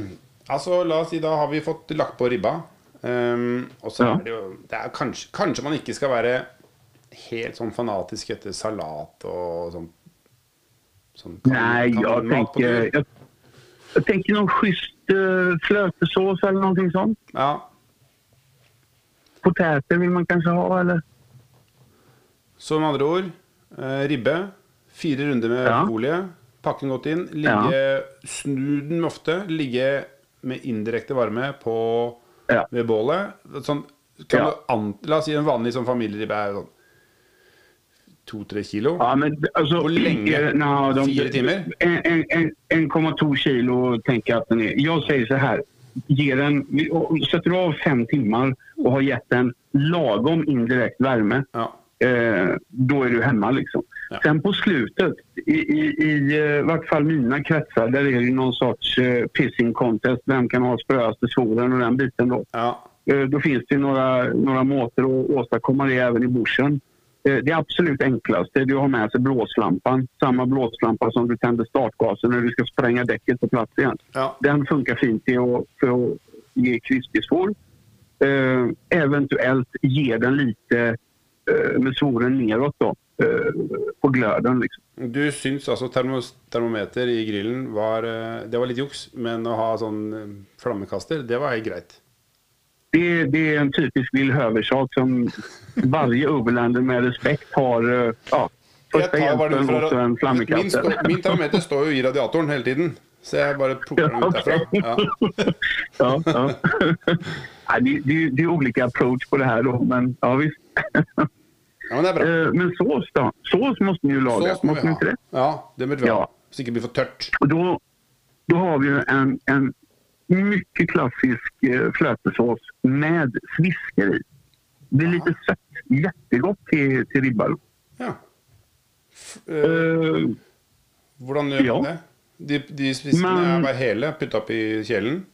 [SPEAKER 1] Altså, la oss si da har vi fått lagt på ribba. Um, og så
[SPEAKER 3] Ja.
[SPEAKER 1] er det jo det er kanskje, kanskje man ikke skal være helt sånn fanatisk etter salat og sånn sånn kan-
[SPEAKER 3] Nej, jag
[SPEAKER 1] kanonmat på
[SPEAKER 3] tänker,
[SPEAKER 1] tur.
[SPEAKER 3] jag, jag tänker någon schysst uh, flötesås eller någonting sånt.
[SPEAKER 1] Ja.
[SPEAKER 3] Potäter vil man kanskje ha eller?
[SPEAKER 1] Så med andre ord, eh, ribbe. Fire runder med
[SPEAKER 3] Ja.
[SPEAKER 1] folie. Pakke den godt inn. Ligge, Snu den ofte. Ligge med indirekte varme på,
[SPEAKER 3] Ja.
[SPEAKER 1] ved bålet. Sånn, kan
[SPEAKER 3] Ja.
[SPEAKER 1] an, la oss si en vanlig sånn familieribbe er sånn to-tre kilo.
[SPEAKER 3] Ja, men altså,
[SPEAKER 1] Hvor lenge?
[SPEAKER 3] eh, nå, de,
[SPEAKER 1] Fyra timmar?
[SPEAKER 3] En, en, en, 1,2 kilo tenker jeg at den er. Jeg sier så här. Ge den, sätter du av fem timmar och har gett den lagom indirekt värme.
[SPEAKER 1] Ja.
[SPEAKER 3] Eh, då är du hemma liksom.
[SPEAKER 1] Ja.
[SPEAKER 3] Sen på slutet, i, i, i eh, vart fall mina kretsar, där är det någon sorts eh, pissing contest. Vem kan ha spröaste svoren och den biten då.
[SPEAKER 1] ja.
[SPEAKER 3] Eh, Då finns det några, några måter att åstadkomma det även i bushen. Eh, Det absolut enklaste är att ha med sig blåslampan. Samma blåslampa som du tänder startgasen när du ska spränga däcket på plats igen.
[SPEAKER 1] ja.
[SPEAKER 3] Den funkar fint för att ge krispig svor. Eh, eventuellt ge den lite eh, med svoren neråt då, eh, på glöden. Liksom.
[SPEAKER 1] Du syns altså termos, termometer i grillen var Det var litt juks, men å ha sånn flammekaster, det var helt greit.
[SPEAKER 3] Det, det är en typisk Will Höver-sak som varje overlander med respekt har. eh, Ja, Första hjälpen och en
[SPEAKER 1] min, min termometer står jo i radiatoren hele tiden. Så jeg bare plukker den ut derfra. Ja.
[SPEAKER 3] Ja, ja. Det, det, det är olika approach på det här då, men ja visst.
[SPEAKER 1] ja, men er.
[SPEAKER 3] Eh, Men sås då? Sås måste ni ju laga,
[SPEAKER 1] Sås må
[SPEAKER 3] måste
[SPEAKER 1] vi
[SPEAKER 3] ni inte
[SPEAKER 1] ha.
[SPEAKER 3] det?
[SPEAKER 1] Ja, det burde vi ha.
[SPEAKER 3] Ja.
[SPEAKER 1] Så ikke det blir for tørt.
[SPEAKER 3] Och då, då har vi ju en, en mycket klassisk eh, flötesås med svisker i. Det är lite sött. Jättegott till, till ribban.
[SPEAKER 1] Ja.
[SPEAKER 3] Uh,
[SPEAKER 1] hvordan gjør
[SPEAKER 3] ja.
[SPEAKER 1] man det? De, de fiskene
[SPEAKER 3] Men-
[SPEAKER 1] er hele putta opp i kjelen?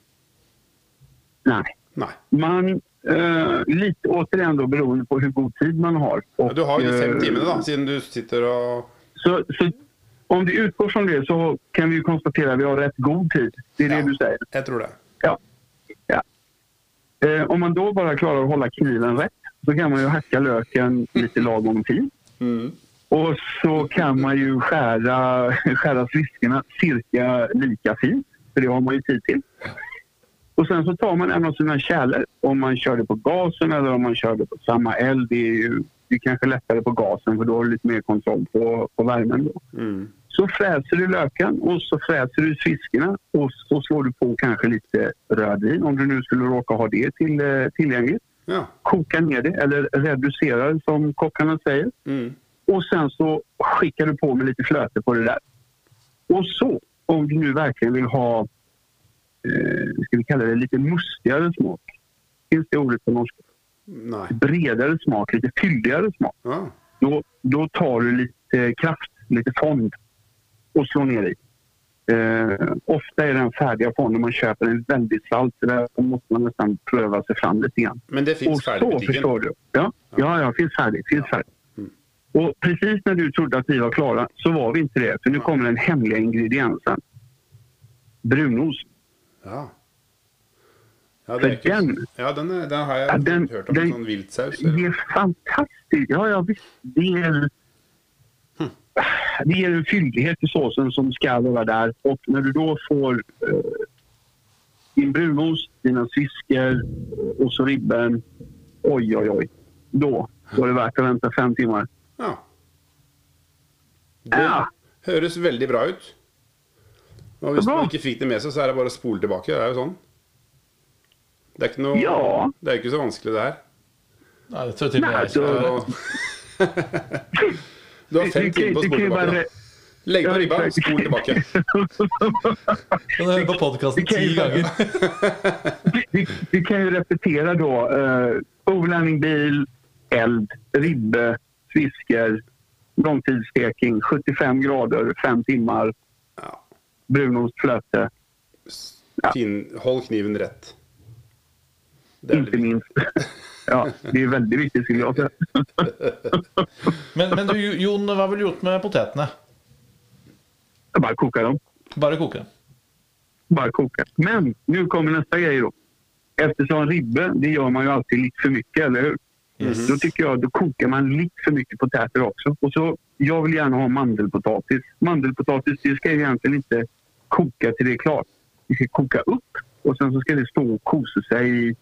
[SPEAKER 3] nej.
[SPEAKER 1] Nei.
[SPEAKER 3] Man, uh, lite återigen då beroende på hur god tid man har.
[SPEAKER 1] Ja, du har jo de fem timene, da, siden du sitter og
[SPEAKER 3] Så, så om vi utgår från det så kan vi ju konstatera att vi har rätt god tid. Det är
[SPEAKER 1] Ja.
[SPEAKER 3] det du säger.
[SPEAKER 1] Jeg tror det.
[SPEAKER 3] Ja. ja. Eh, om man då bara klarar att hålla kniven rätt så kan man ju hacka löken lite lagom tid.
[SPEAKER 1] Mm.
[SPEAKER 3] Och så kan man ju skära, skära sliskorna cirka lika fint. För det har man ju tid till. Och sen så tar man en av sina kärlor. Om man kör det på gasen eller om man kör det på samma eld. Det är ju det kanske lättare på gasen för då har du lite mer kontroll på, på värmen. Då.
[SPEAKER 1] Mm.
[SPEAKER 3] Så fräser du löken och så fräser du fiskarna och så slår du på kanske lite rödvin om du nu skulle råka ha det till, eh, tillgängligt.
[SPEAKER 1] Ja.
[SPEAKER 3] Koka ner det eller reducera det som kockarna säger.
[SPEAKER 1] Mm.
[SPEAKER 3] Och sen så skickar du på med lite flöte på det där. Och så, om du nu verkligen vill ha, eh, ska vi kalla det lite mustigare smak. Finns det ordet på norska?
[SPEAKER 1] Nei.
[SPEAKER 3] Bredare smak, lite fylligare smak.
[SPEAKER 1] Ja.
[SPEAKER 3] Då, då tar du lite kraft, lite fond och slår ner i. Eh, ofta är den färdiga fonden man köper en väldigt salt. Så där måste man nästan pröva sig fram lite grann.
[SPEAKER 1] Men det finns färdigt i
[SPEAKER 3] du. Ja, ja, ja finns färdigt. Finns färdigt.
[SPEAKER 1] Mm.
[SPEAKER 3] Och precis när du trodde att vi var klara så var vi inte det. För nu kommer den hemliga ingrediensen. Brunost.
[SPEAKER 1] Ja. Ja, er ikke
[SPEAKER 3] den-
[SPEAKER 1] Ja, den, er, den har jeg
[SPEAKER 3] Ja, den-
[SPEAKER 1] hørt om.
[SPEAKER 3] den-
[SPEAKER 1] sånn viltsaus.
[SPEAKER 3] Det er fantastisk, Ja, ja visst. Det ger, det er en fyldighet i såsen som skal være der. Og når du da får uh, din brunost, dine svisker og så ribben. Oi, oi, oi. Da var det verdt å vente fem timer.
[SPEAKER 1] Ja. Det
[SPEAKER 3] Ja.
[SPEAKER 1] høres veldig bra ut. Og hvis man ikke fikk det med seg, så er det bare å spole tilbake. Det er jo sånn. Det er ikke noe
[SPEAKER 3] Ja.
[SPEAKER 1] Det er ikke så vanskelig, det her.
[SPEAKER 2] Nei, det tror jeg til og med jeg skal gjøre.
[SPEAKER 1] Du har fem
[SPEAKER 3] Du- du-
[SPEAKER 1] timer på å spole tilbake.
[SPEAKER 3] bara-
[SPEAKER 1] da. Legg på ribba, spol tilbake.
[SPEAKER 2] Kan høre på podkasten ti ganger?
[SPEAKER 3] Vi, kan jo repetere da. Eh, overlandingbil, eld, ribbe, svisker, langtidssteking, 75 grader, fem timmar,
[SPEAKER 1] Ja.
[SPEAKER 3] brunost, flöte,
[SPEAKER 1] Fin, hold kniven rett. Er viktig.
[SPEAKER 3] minst. Ja, det er veldig viktigt skulle jag säga.
[SPEAKER 2] Men, men du, Jon, hva ville du gjort med potetene?
[SPEAKER 3] Bare koke koka dem.
[SPEAKER 2] Bare koke dem.
[SPEAKER 3] Bara koka. Men nu kommer neste grej da. Eftersom ribbe, det gjør man jo alltid litt for mye, eller hur?
[SPEAKER 2] Yes.
[SPEAKER 3] Då tycker jag då kokar man litt for mye potäter også. Och så, jag vill gärna ha mandelpotatis. Mandelpotatis det ska egentlig egentligen inte koka till det är klart. Det ska koka opp, og sen så ska det stå og kose seg i,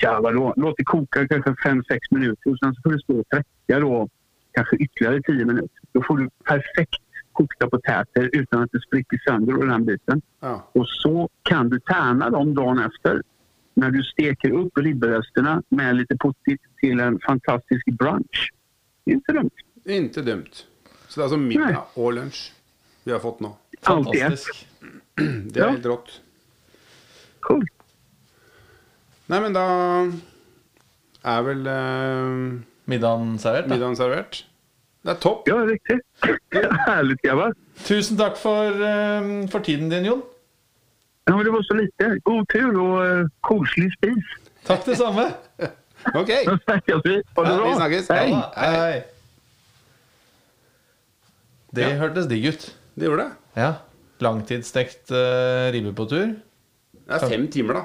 [SPEAKER 3] ja vadå, låt det koka kanske 5-6 minuter och sen så får du stå och träcka då kanske ytterligare 10 minuter. Då får du perfekt kokta potäter utan att det spricker sönder och den biten.
[SPEAKER 1] Ja.
[SPEAKER 3] Och så kan du tärna dem dagen efter när du steker upp ribberesterna med lite pottit till en fantastisk brunch. Inte dumt.
[SPEAKER 1] Ikke dumt. Så det er alltså middag og lunch vi har fått nå.
[SPEAKER 3] Allt i ett.
[SPEAKER 2] Fantastisk.
[SPEAKER 1] Det er
[SPEAKER 3] Ja.
[SPEAKER 1] helt rått.
[SPEAKER 3] Cool.
[SPEAKER 1] Nei, men da er vel uh,
[SPEAKER 2] Middagen servert. Da.
[SPEAKER 1] middagen servert. Det er topp.
[SPEAKER 3] Ja, riktig. Herlig grabbar.
[SPEAKER 2] Tusen takk for, uh, for tiden din, Jon.
[SPEAKER 3] Ja, men det var så lite. God tur og uh, koselig spis.
[SPEAKER 2] Takk det samme.
[SPEAKER 1] Ok.
[SPEAKER 3] Vi. Ha det
[SPEAKER 1] Ja,
[SPEAKER 3] bra.
[SPEAKER 1] vi snakkes.
[SPEAKER 3] Hei.
[SPEAKER 1] Hei.
[SPEAKER 2] Hei. Det
[SPEAKER 1] Ja.
[SPEAKER 2] hørtes digg ut.
[SPEAKER 1] Det gjorde det.
[SPEAKER 2] Ja. Langtidsstekt uh, ribbe på tur.
[SPEAKER 1] Det er fem timer, da.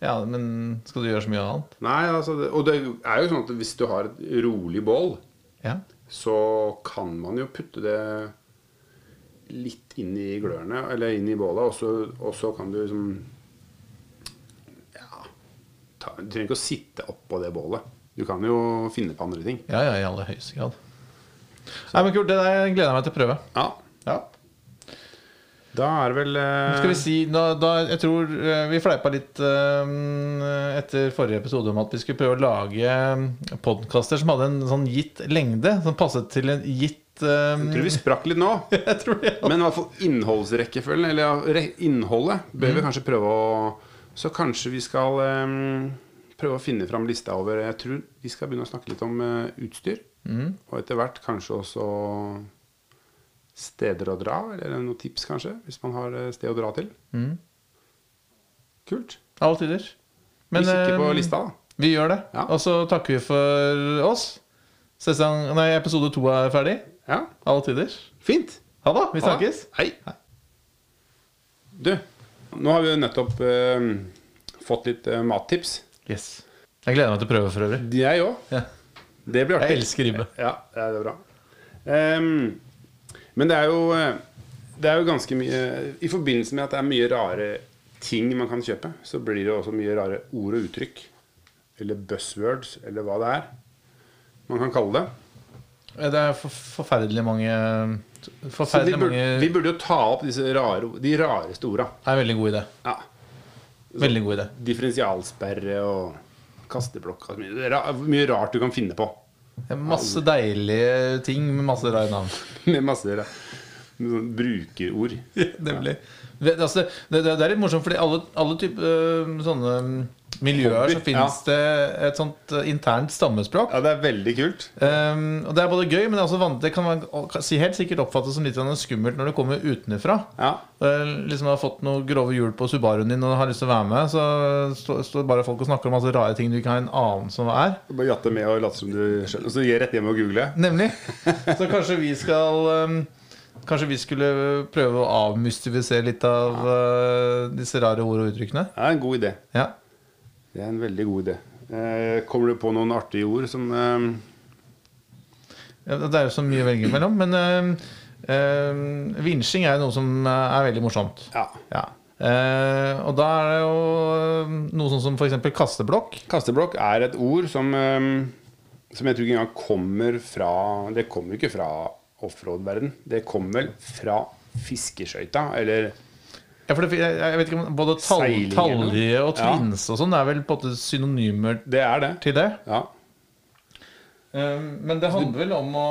[SPEAKER 2] Ja, men skal du gjøre så mye annet?
[SPEAKER 1] Nei, altså, det, Og det er jo sånn at hvis du har et rolig bål,
[SPEAKER 2] Ja.
[SPEAKER 1] så kan man jo putte det litt inn i glørne, eller inn i bålet, og så, og så kan du liksom Ja ta, Du trenger ikke å sitte oppå det bålet. Du kan jo finne på andre ting.
[SPEAKER 2] Ja, ja, i aller høyeste grad. Nei, men kult, Det der gleder jeg meg til å prøve.
[SPEAKER 1] Ja.
[SPEAKER 2] Ja.
[SPEAKER 1] Da er vel uh...
[SPEAKER 2] Skal vi si da, da, Jeg tror eh, vi fleipa litt uh, etter forrige episode om at vi skulle prøve å lage podkaster som hadde en sånn gitt lengde. Som passet til en gitt eh,
[SPEAKER 1] Jeg tror vi sprakk litt nå.
[SPEAKER 2] Jeg tror det.
[SPEAKER 1] Men i hvert fall innholdsrekkefølgen, eller ja, innholdet, bør vi kanskje prøve å Så kanskje vi skal um, prøve å finne fram lista over Jeg tror vi skal begynne å snakke litt om uh, utstyr. Og etter hvert kanskje også steder å dra, eller noen tips, kanskje, hvis man har eh, sted å dra til. Kult.
[SPEAKER 2] Alle tider.
[SPEAKER 1] vi kikker på
[SPEAKER 2] eh,
[SPEAKER 1] lista, da.
[SPEAKER 2] Vi gjør det.
[SPEAKER 1] Ja.
[SPEAKER 2] Og så takker vi for oss. Sesong, nei, episode to er ferdig.
[SPEAKER 1] Ja,
[SPEAKER 2] Alle tider.
[SPEAKER 1] fint.
[SPEAKER 2] Ha det. Vi snakkes.
[SPEAKER 1] Hei. Du, nå har vi nettopp uh, fått litt uh, mattips.
[SPEAKER 2] Yes. Jeg gleder meg til å prøve for øvrig.
[SPEAKER 1] Jeg òg.
[SPEAKER 2] Ja.
[SPEAKER 1] Det blir artig.
[SPEAKER 2] Jeg elsker ribbe.
[SPEAKER 1] Ja, det er bra. Ehm, men det er jo eh, Det er jo ganske mye I forbindelse med at det er mye rare ting man kan kjøpe, så blir det også mye rare ord og uttrykk. Eller buzzwords, eller hva det er man kan kalle det.
[SPEAKER 2] Det er for, forferdelig mange
[SPEAKER 1] Så vi
[SPEAKER 2] Forferdelig
[SPEAKER 1] burde,
[SPEAKER 2] mange
[SPEAKER 1] vi burde jo ta opp rare, de rareste orda.
[SPEAKER 2] er en veldig god idé.
[SPEAKER 1] Ja.
[SPEAKER 2] Veldig god idé.
[SPEAKER 1] Differensialsperre og kasteblokk. mye rart du kan finne på.
[SPEAKER 2] Masse deilige ting med masse rare navn.
[SPEAKER 1] Med masse ra- brukerord.
[SPEAKER 2] Nemlig. Det, altså, det, det, det er litt morsomt, fordi alle, alle typer sånne miljøer så
[SPEAKER 1] finnes
[SPEAKER 2] finnes det et sånt øh, internt stammespråk.
[SPEAKER 1] Ja, det er veldig kult.
[SPEAKER 2] Um, og Det er både gøy, men det, også det kan man si helt sikkert oppfattes som litt sånn skummelt når det kommer utenfra.
[SPEAKER 1] Ja.
[SPEAKER 2] Uh, liksom har fått noen grove hjul på Subaruen din og har lyst til å være med, så står bare folk og snakker om masse rare ting du ikke har en anelse om hva er.
[SPEAKER 1] Bare jatte med og late som du skjønner. Og så gi rett hjem og google.
[SPEAKER 2] Nemlig. Så kanskje vi skal um, Kanskje vi skulle prøve å avmystifisere litt av uh, disse rare ord og uttrykkene?
[SPEAKER 1] Det er en god idé.
[SPEAKER 2] Ja.
[SPEAKER 1] Det er en veldig god idé. Uh, kommer du på noen artige ord som uh...
[SPEAKER 2] Ja, Det er jo så mye å velge mellom. Men vinsjing er noe som er veldig morsomt.
[SPEAKER 1] Ja.
[SPEAKER 2] Ja. Og da er det jo noe sånn som f.eks. kasteblokk.
[SPEAKER 1] Kasteblokk er et ord som Som jeg tror ikke engang kommer fra Det kommer ikke fra offroad-verden. Det kommer vel fra fiskeskøyta, eller
[SPEAKER 2] Ja, for det, jeg, vet ikke om Både
[SPEAKER 1] noe?
[SPEAKER 2] talje og
[SPEAKER 1] Ja.
[SPEAKER 2] twins og sånn er vel på en måte synonymer
[SPEAKER 1] Det er det.
[SPEAKER 2] til det.
[SPEAKER 1] Ja.
[SPEAKER 2] Eh, men det handler vel om å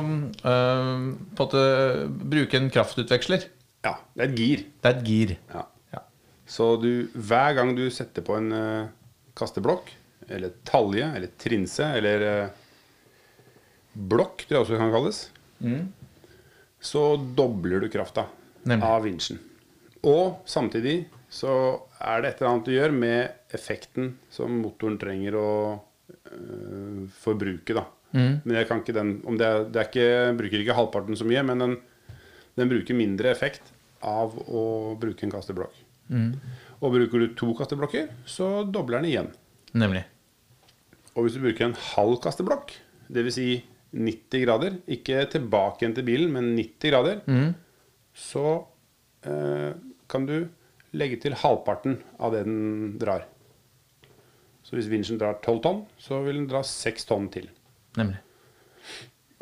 [SPEAKER 2] eh, på en måte bruke en kraftutveksler.
[SPEAKER 1] ja. Det er et gir.
[SPEAKER 2] Det er et gir.
[SPEAKER 1] Ja.
[SPEAKER 2] Ja.
[SPEAKER 1] Så du, hver gang du setter på en eh, kasteblokk, eller talje, eller trinse, eller eh, blokk, det også kan kalles, så dobler du krafta
[SPEAKER 2] Nemlig.
[SPEAKER 1] av vinsjen. Og samtidig så er det et eller annet du gjør med effekten som motoren trenger å øh, forbruke. da. Men jeg kan ikke den om det, er, det er ikke, bruker ikke halvparten så mye, men den, den bruker mindre effekt av å bruke en kasteblokk. Og bruker du to kasteblokker, så dobler den igjen.
[SPEAKER 2] Nemlig.
[SPEAKER 1] Og hvis du bruker en halv kasteblokk, dvs. Si 90 grader, ikke tilbake igjen til bilen, men 90 grader, så eh, kan du legge til halvparten av det den drar. Så hvis vinsjen drar 12 tonn, så vil den dra 6 tonn til.
[SPEAKER 2] Nemlig.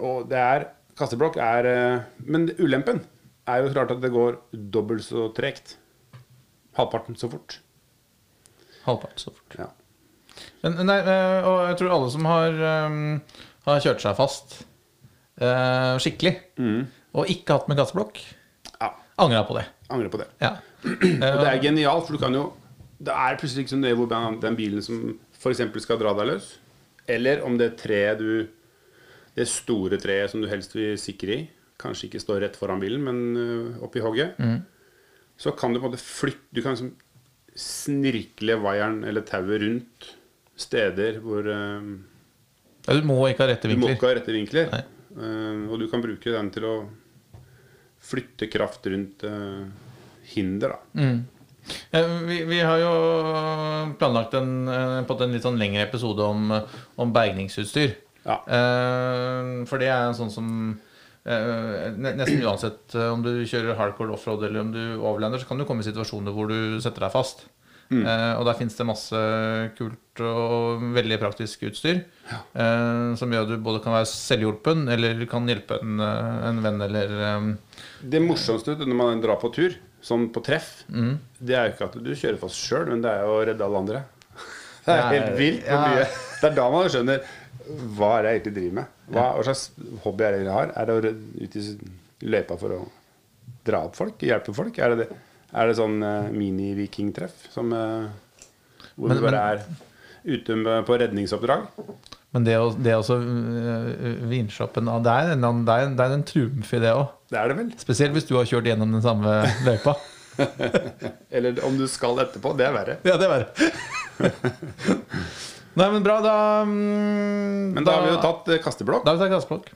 [SPEAKER 1] Og det er Kasteblokk er eh, Men ulempen er jo klart at det går dobbelt så tregt. Halvparten så fort.
[SPEAKER 2] Halvparten så fort.
[SPEAKER 1] Ja.
[SPEAKER 2] Men, nei, eh, og jeg tror alle som har, eh, har kjørt seg fast eh, skikkelig, og ikke hatt med gassblokk.
[SPEAKER 1] ja.
[SPEAKER 2] Angra på det.
[SPEAKER 1] Angrer på det.
[SPEAKER 2] Ja.
[SPEAKER 1] Og det er genialt, for du kan jo Det er plutselig ikke som det hvor den bilen som f.eks. skal dra deg løs, eller om det treet du Det store treet som du helst vil sikre i, kanskje ikke står rett foran bilen, men øh, oppi hogget, så kan du på en måte flytte Du kan liksom snirkle vaieren eller tauet rundt steder hvor øh,
[SPEAKER 2] Ja, Du må ikke ha rette
[SPEAKER 1] du må
[SPEAKER 2] vinkler.
[SPEAKER 1] ikke ha rette vinkler. Eh, og du kan bruke den til å flytte kraft rundt uh, hinder, da.
[SPEAKER 2] Mm. Vi, vi har jo planlagt en, eh, en litt sånn lengre episode om, om bergningsutstyr.
[SPEAKER 1] Ja.
[SPEAKER 2] Uh, For det er en sånn som Uh, Nesten uansett om du kjører hardcore offroad eller om du overlander, så kan du komme i situasjoner hvor du setter deg fast. Eh, og der fins det masse kult og veldig praktisk utstyr. Eh, som gjør at du både kan være selvhjulpen eller kan hjelpe en, eh, en venn eller um,
[SPEAKER 1] Det morsomste når man drar på tur, sånn på treff,
[SPEAKER 2] Mm.
[SPEAKER 1] det er jo ikke at du kjører fast sjøl, men det er jo å redde alle andre. Det er
[SPEAKER 2] Ja,
[SPEAKER 1] helt vilt hvor
[SPEAKER 2] ja.
[SPEAKER 1] mye Det er da man skjønner hva er det jeg egentlig driver med. Hva, hva slags hobby er det jeg har? Er det å ut i løypa for å dra opp folk? Hjelpe folk? Er det, det? Er det sånn uh, mini-vikingtreff som uh, Hvor
[SPEAKER 2] Men-
[SPEAKER 1] vi bare er ute med, på redningsoppdrag?
[SPEAKER 2] Men det det også øh, vinsje Det er en, det er en, det er en triumf i det òg.
[SPEAKER 1] Det er det vel?
[SPEAKER 2] Spesielt hvis du har kjørt gjennom den samme løypa.
[SPEAKER 1] Eller om du skal etterpå. Det er verre.
[SPEAKER 2] ja, det er verre. Nei, men bra, da um,
[SPEAKER 1] Men da har vi jo tatt kasteblokk.
[SPEAKER 2] Da har vi tatt kasteblokk.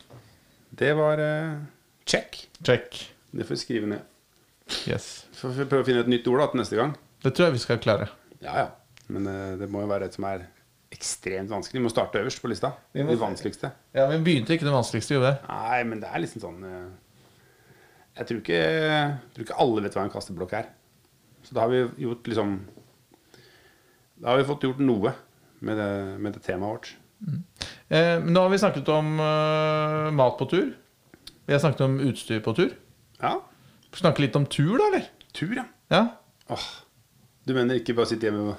[SPEAKER 1] Det var uh, check.
[SPEAKER 2] Check.
[SPEAKER 1] Det får vi skrive ned.
[SPEAKER 2] Yes.
[SPEAKER 1] Får vi prøve å finne et nytt ord da, til neste gang.
[SPEAKER 2] Det tror jeg vi skal klare.
[SPEAKER 1] Ja, ja. Men eh, det må jo være et som er ekstremt vanskelig. Vi må starte øverst på lista.
[SPEAKER 2] Vi må-
[SPEAKER 1] De vanskeligste.
[SPEAKER 2] Ja, Vi begynte ikke det vanskeligste, gjorde vi?
[SPEAKER 1] Nei, men det er liksom sånn eh, Jeg tror ikke, jeg tror ikke alle vet hva en kasteblokk er. Så da har vi gjort liksom Da har vi fått gjort noe med det, med det temaet vårt.
[SPEAKER 2] Eh, nå har vi snakket om uh, mat på tur. Vi har snakket om utstyr på tur.
[SPEAKER 1] Ja.
[SPEAKER 2] Snakke litt om tur, da, eller?
[SPEAKER 1] Tur, ja.
[SPEAKER 2] Ja.
[SPEAKER 1] Åh. Du mener ikke bare sitte hjemme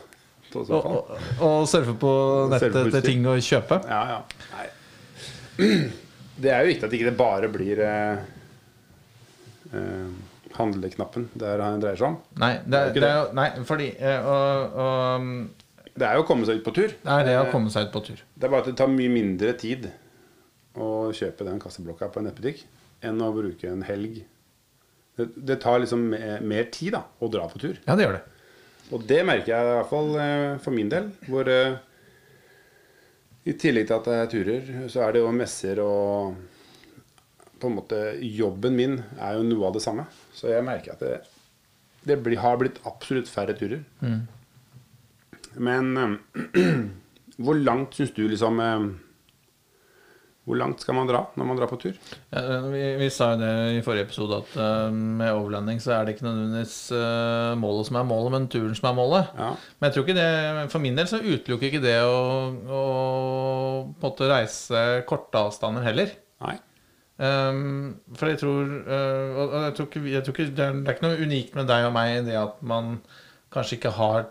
[SPEAKER 1] på
[SPEAKER 2] Og,
[SPEAKER 1] sofaen?
[SPEAKER 2] og, og surfe på nettet
[SPEAKER 1] Surfe
[SPEAKER 2] etter ting å kjøpe.
[SPEAKER 1] Ja, ja. Nei. Det er jo viktig at ikke det bare blir eh, eh, handleknappen det her dreier seg om.
[SPEAKER 2] Nei, det er,
[SPEAKER 1] ikke
[SPEAKER 2] det er jo Nei, fordi eh, og, og,
[SPEAKER 1] Det er jo å komme seg ut på tur.
[SPEAKER 2] Det er å komme seg ut på tur.
[SPEAKER 1] Det er bare at det tar mye mindre tid å kjøpe den kasseblokka på en nettbutikk enn å bruke en helg. Det, det tar liksom mer, tid da, å dra på tur.
[SPEAKER 2] Ja, det gjør det.
[SPEAKER 1] Og det merker jeg i hvert fall eh, for min del. Hvor eh, i tillegg til at det er turer, så er det jo messer og på en måte Jobben min er jo noe av det samme. Så jeg merker at det, det blir, har blitt absolutt færre turer. Men eh, hvor langt syns du liksom eh, Hvor langt skal man dra når man drar på tur?
[SPEAKER 2] Ja, vi, vi sa jo det i forrige episode at uh, med overlanding så er det ikke nødvendigvis uh, målet som er målet, men turen som er målet.
[SPEAKER 1] Ja.
[SPEAKER 2] Men jeg tror ikke det, for min del så utelukker ikke det å, å på en måte reise korte avstander heller.
[SPEAKER 1] Nei.
[SPEAKER 2] Um, for jeg tror, uh, og, jeg tror, ikke, jeg tror ikke det, er, det er ikke noe unikt med deg og meg i det at man kanskje ikke har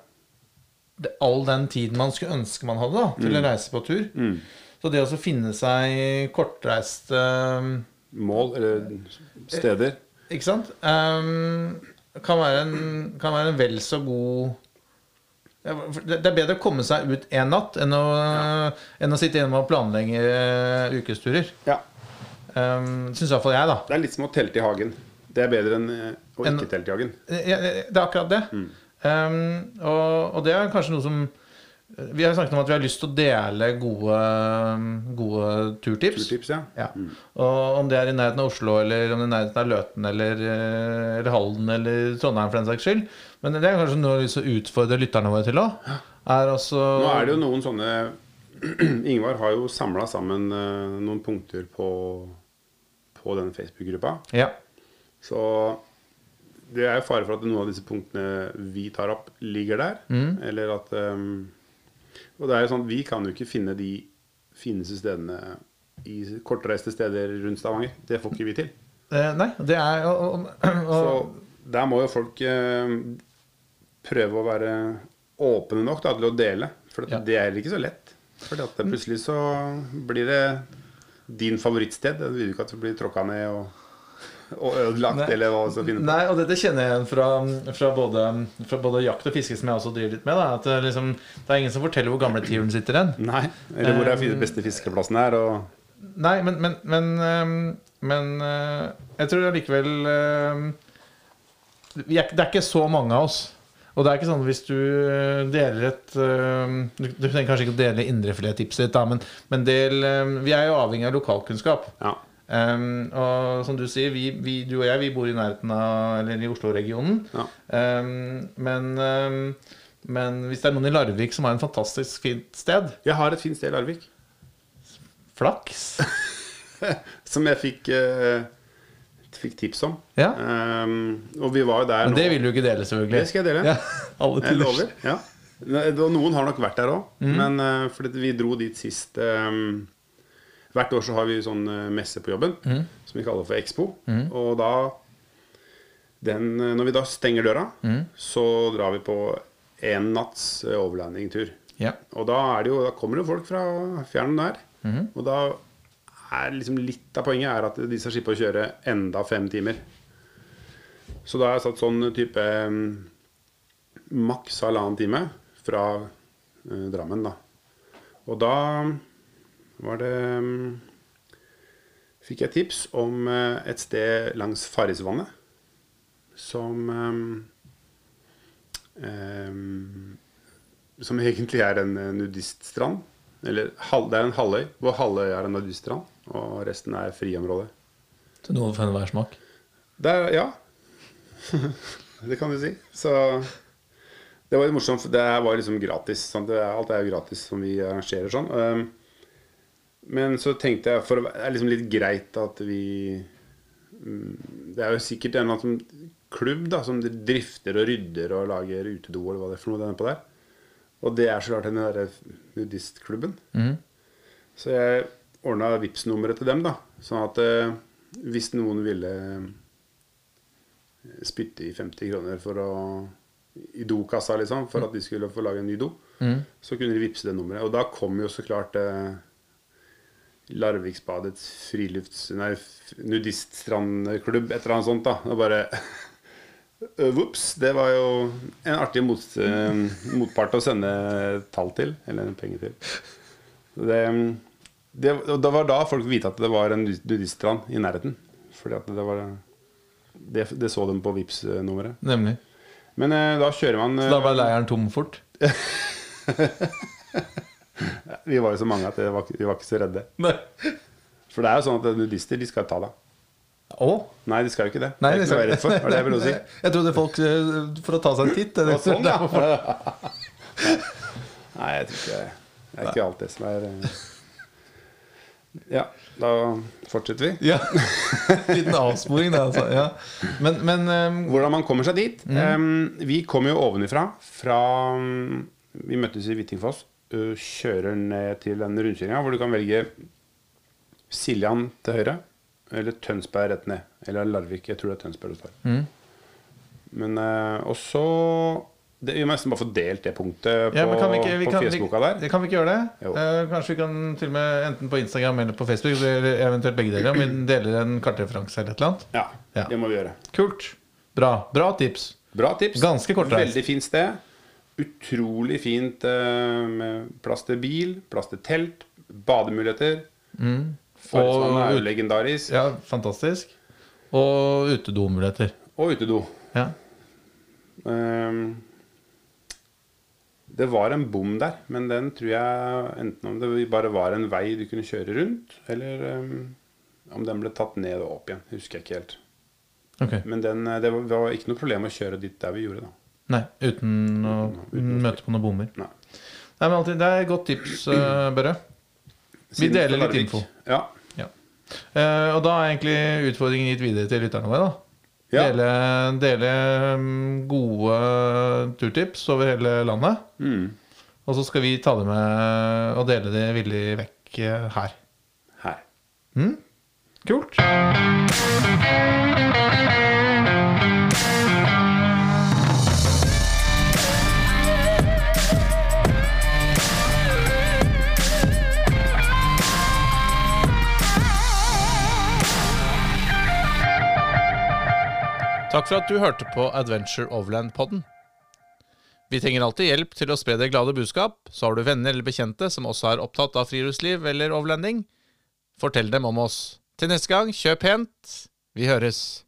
[SPEAKER 2] all den tiden man skulle ønske man hadde da, til å reise på tur.
[SPEAKER 1] Mm.
[SPEAKER 2] Så det å finne seg kortreiste ehm,
[SPEAKER 1] Mål eller steder.
[SPEAKER 2] Ikke sant? Um, kan, være en, kan være en vel så god Det er bedre å komme seg ut én natt enn å, enn å sitte hjemme og planlegge eh, ukesturer.
[SPEAKER 1] Ja.
[SPEAKER 2] Um, Syns i hvert fall jeg, da.
[SPEAKER 1] Det er litt som å telte i hagen. Det er bedre enn å å
[SPEAKER 2] En-
[SPEAKER 1] ikke telte i hagen.
[SPEAKER 2] Ja, Det er akkurat det.
[SPEAKER 1] Mm.
[SPEAKER 2] Um, og, og det er kanskje noe som Vi har snakket om at vi har lyst til å dele gode, gode turtips.
[SPEAKER 1] Turtips, ja.
[SPEAKER 2] Ja. Og om det er i nærheten av Oslo, eller om det er i nærheten av Løten, eller, eh, eller Halden, eller Trondheim for den saks skyld. Men det er kanskje noe vi har utfordre lytterne våre til òg. Altså
[SPEAKER 1] Nå er det jo noen sånne Ingvar har jo samla sammen eh, noen punkter på, på den Facebook-gruppa.
[SPEAKER 2] Ja.
[SPEAKER 1] Så det er jo fare for at noen av disse punktene vi tar opp, ligger der.
[SPEAKER 2] Mm.
[SPEAKER 1] Eller at um, Og det er jo sånn vi kan jo ikke finne de fineste stedene i kortreiste steder rundt Stavanger. Det får ikke vi til.
[SPEAKER 2] Eh, nei, det er og, og, og,
[SPEAKER 1] Så der må jo folk eh, prøve å være åpne nok da, til å dele. For
[SPEAKER 2] Ja.
[SPEAKER 1] det er ikke så lett. For plutselig så blir det din favorittsted. Det vil du ikke at det blir tråkka ned og, og ødelagt,
[SPEAKER 2] Nei.
[SPEAKER 1] eller hva vi skal finne på.
[SPEAKER 2] Nei, og dette kjenner jeg igjen fra, fra, både, fra både jakt og fiske, som jeg også driver litt med. Da, at det, liksom, det er ingen som forteller hvor gamle tiuren sitter igjen.
[SPEAKER 1] Nei, eller hvor er den beste fiskeplassen her. Og
[SPEAKER 2] Nei, men, men, men, øhm, men øh, jeg tror allikevel er, Det er ikke så mange av oss. Og det er ikke sånn hvis du deler et Du, du trenger kanskje ikke å dele indrefilettipset ditt, men, men del, vi er jo avhengig av lokalkunnskap.
[SPEAKER 1] ja.
[SPEAKER 2] Um, og som du sier, vi, vi, du og jeg vi bor i nærheten av Eller i Oslo-regionen.
[SPEAKER 1] Ja.
[SPEAKER 2] Um, men, um, men hvis det er noen i Larvik som har en fantastisk fint sted
[SPEAKER 1] Jeg har et fint sted i Larvik
[SPEAKER 2] Flaks.
[SPEAKER 1] som jeg fikk uh, fikk tips om.
[SPEAKER 2] Ja.
[SPEAKER 1] Og vi var jo der
[SPEAKER 2] Men det
[SPEAKER 1] nå-
[SPEAKER 2] vil du ikke dele, selvfølgelig.
[SPEAKER 1] Det skal jeg dele.
[SPEAKER 2] Ja, alle
[SPEAKER 1] Jeg lover. Ja. Noen har nok vært der òg,
[SPEAKER 2] Mm.
[SPEAKER 1] men uh, fordi vi dro dit sist ehm, Hvert år så har vi sånn eh, messe på jobben
[SPEAKER 2] Mm.
[SPEAKER 1] som vi kaller for Expo. Og da den, eh, Når vi da stenger døra,
[SPEAKER 2] Mm.
[SPEAKER 1] så drar vi på en natts eh, overlandingtur.
[SPEAKER 2] Ja.
[SPEAKER 1] Og da, er det jo, da kommer det jo folk fra fjern og nær.
[SPEAKER 2] Mhm.
[SPEAKER 1] Og da er liksom litt av poenget er at de skal slippe å kjøre enda fem timer. Så da har jeg satt sånn type um, maks halvannen time fra eh, Drammen, da. Og da var det um, Fikk jeg tips om eh, et sted langs Farrisvannet som um, Som egentlig er en eh, nudiststrand. Eller det er en halvøy, hvor halvøy er en nudiststrand, og resten er friområde.
[SPEAKER 2] Til noe for enhver smak.
[SPEAKER 1] Det er, ja. det kan du si. Så det var litt morsomt, for det var liksom gratis. Sant? Alt er jo gratis som vi arrangerer sånn. Um, Men så tenkte jeg, for det er liksom litt greit at vi mm, Det er jo sikkert en eller annen klubb da, som drifter og rydder og lager utedo eller hva det er for noe er på der. Og det er så klart den derre nudistklubben.
[SPEAKER 2] Mm.
[SPEAKER 1] Så jeg ordna Vipps-nummeret til dem, da. Sånn at eh, hvis noen ville eh, spytte i 50 kroner for å i dokassa, liksom, for at de skulle få lage en ny do, så kunne de vippse det nummeret. Og da kom jo så klart eh, Larviksbadets frilufts... Nei, nudiststrandklubb, et eller annet sånt, da. Og bare Vops. Det var jo en artig mot, eh, motpart å sende tall til. Eller penger til. Det, det, det var da folk vite at det var en nudiststrand i nærheten. Fordi at det var Det, det så dem på vips nummeret
[SPEAKER 2] Nemlig.
[SPEAKER 1] Men eh, da kjører man
[SPEAKER 2] Så da ble leiren tom fort?
[SPEAKER 1] Vi var jo så mange at det var, vi var ikke så redde.
[SPEAKER 2] Nei.
[SPEAKER 1] For det er jo sånn at nudister de skal ta deg.
[SPEAKER 2] Å?
[SPEAKER 1] Nei, de skal jo ikke det.
[SPEAKER 2] Nei,
[SPEAKER 1] det er ikke noe å være redd for. var det jeg ville si.
[SPEAKER 2] Jeg trodde folk eh, for å ta seg en titt. Det,
[SPEAKER 1] sånn, ja. Nei, jeg tror ikke Det er ikke alt det som er eh. Ja, da fortsetter vi.
[SPEAKER 2] Ja. Liten avsporing, det, altså. Ja. Men, men eh,
[SPEAKER 1] Hvordan man kommer seg dit. Um, vi kom jo ovenifra. Fra Vi møttes i Hvittingfoss. Uh, kjører ned til den rundkjøringa hvor du kan velge Siljan til høyre. Eller Tønsberg rett ned. Eller Larvik. Jeg tror det er Tønsberg du tar. Mm. Men uh, Og så det, Vi må nesten bare få delt det punktet på,
[SPEAKER 2] ja, vi ikke, vi
[SPEAKER 1] på
[SPEAKER 2] kan, Facebooka
[SPEAKER 1] der.
[SPEAKER 2] det kan vi ikke gjøre det? Eh, kanskje vi kan til og med enten på Instagram eller på Facebook, eller eventuelt begge deler, om vi deler en kartreferanse eller et eller annet.
[SPEAKER 1] Ja,
[SPEAKER 2] Ja.
[SPEAKER 1] det må vi gjøre.
[SPEAKER 2] Kult. Bra. Bra tips.
[SPEAKER 1] Bra tips.
[SPEAKER 2] Ganske kortreist.
[SPEAKER 1] Veldig fint sted. Utrolig fint eh, med plass til bil, plass til telt, bademuligheter. Farrisvannet er jo legendarisk.
[SPEAKER 2] Ja, fantastisk. Og utedomuligheter.
[SPEAKER 1] Og utedo.
[SPEAKER 2] Ja.
[SPEAKER 1] Um, det var en bom der, men den tror jeg enten om det bare var en vei du kunne kjøre rundt, eller um, om den ble tatt ned og opp igjen. Husker jeg ikke helt.
[SPEAKER 2] Okay.
[SPEAKER 1] Men den, eh, det var, det var ikke noe problem å kjøre dit der vi gjorde, da.
[SPEAKER 2] Nei, uten å
[SPEAKER 1] Uten
[SPEAKER 2] møte på noen bommer.
[SPEAKER 1] Nei.
[SPEAKER 2] Nei, men alltid, Det er et godt tips, uh, Børre. Vi deler litt info.
[SPEAKER 1] Ja.
[SPEAKER 2] Ja. Uh, og da er egentlig utfordringen gitt videre til lytterne våre. da
[SPEAKER 1] Ja.
[SPEAKER 2] Dele, dele mm, gode turtips over hele landet.
[SPEAKER 1] Mm.
[SPEAKER 2] Og så skal vi ta det med og dele det villig vekk eh, her.
[SPEAKER 1] Her.
[SPEAKER 2] Mm? Kult. Takk for at du hørte på Adventure Overland-podden. Vi trenger alltid hjelp til å spre det glade budskap, så har du venner eller bekjente som også er opptatt av friluftsliv eller overlanding. Fortell dem om oss. Til neste gang, kjøp pent. Vi høres.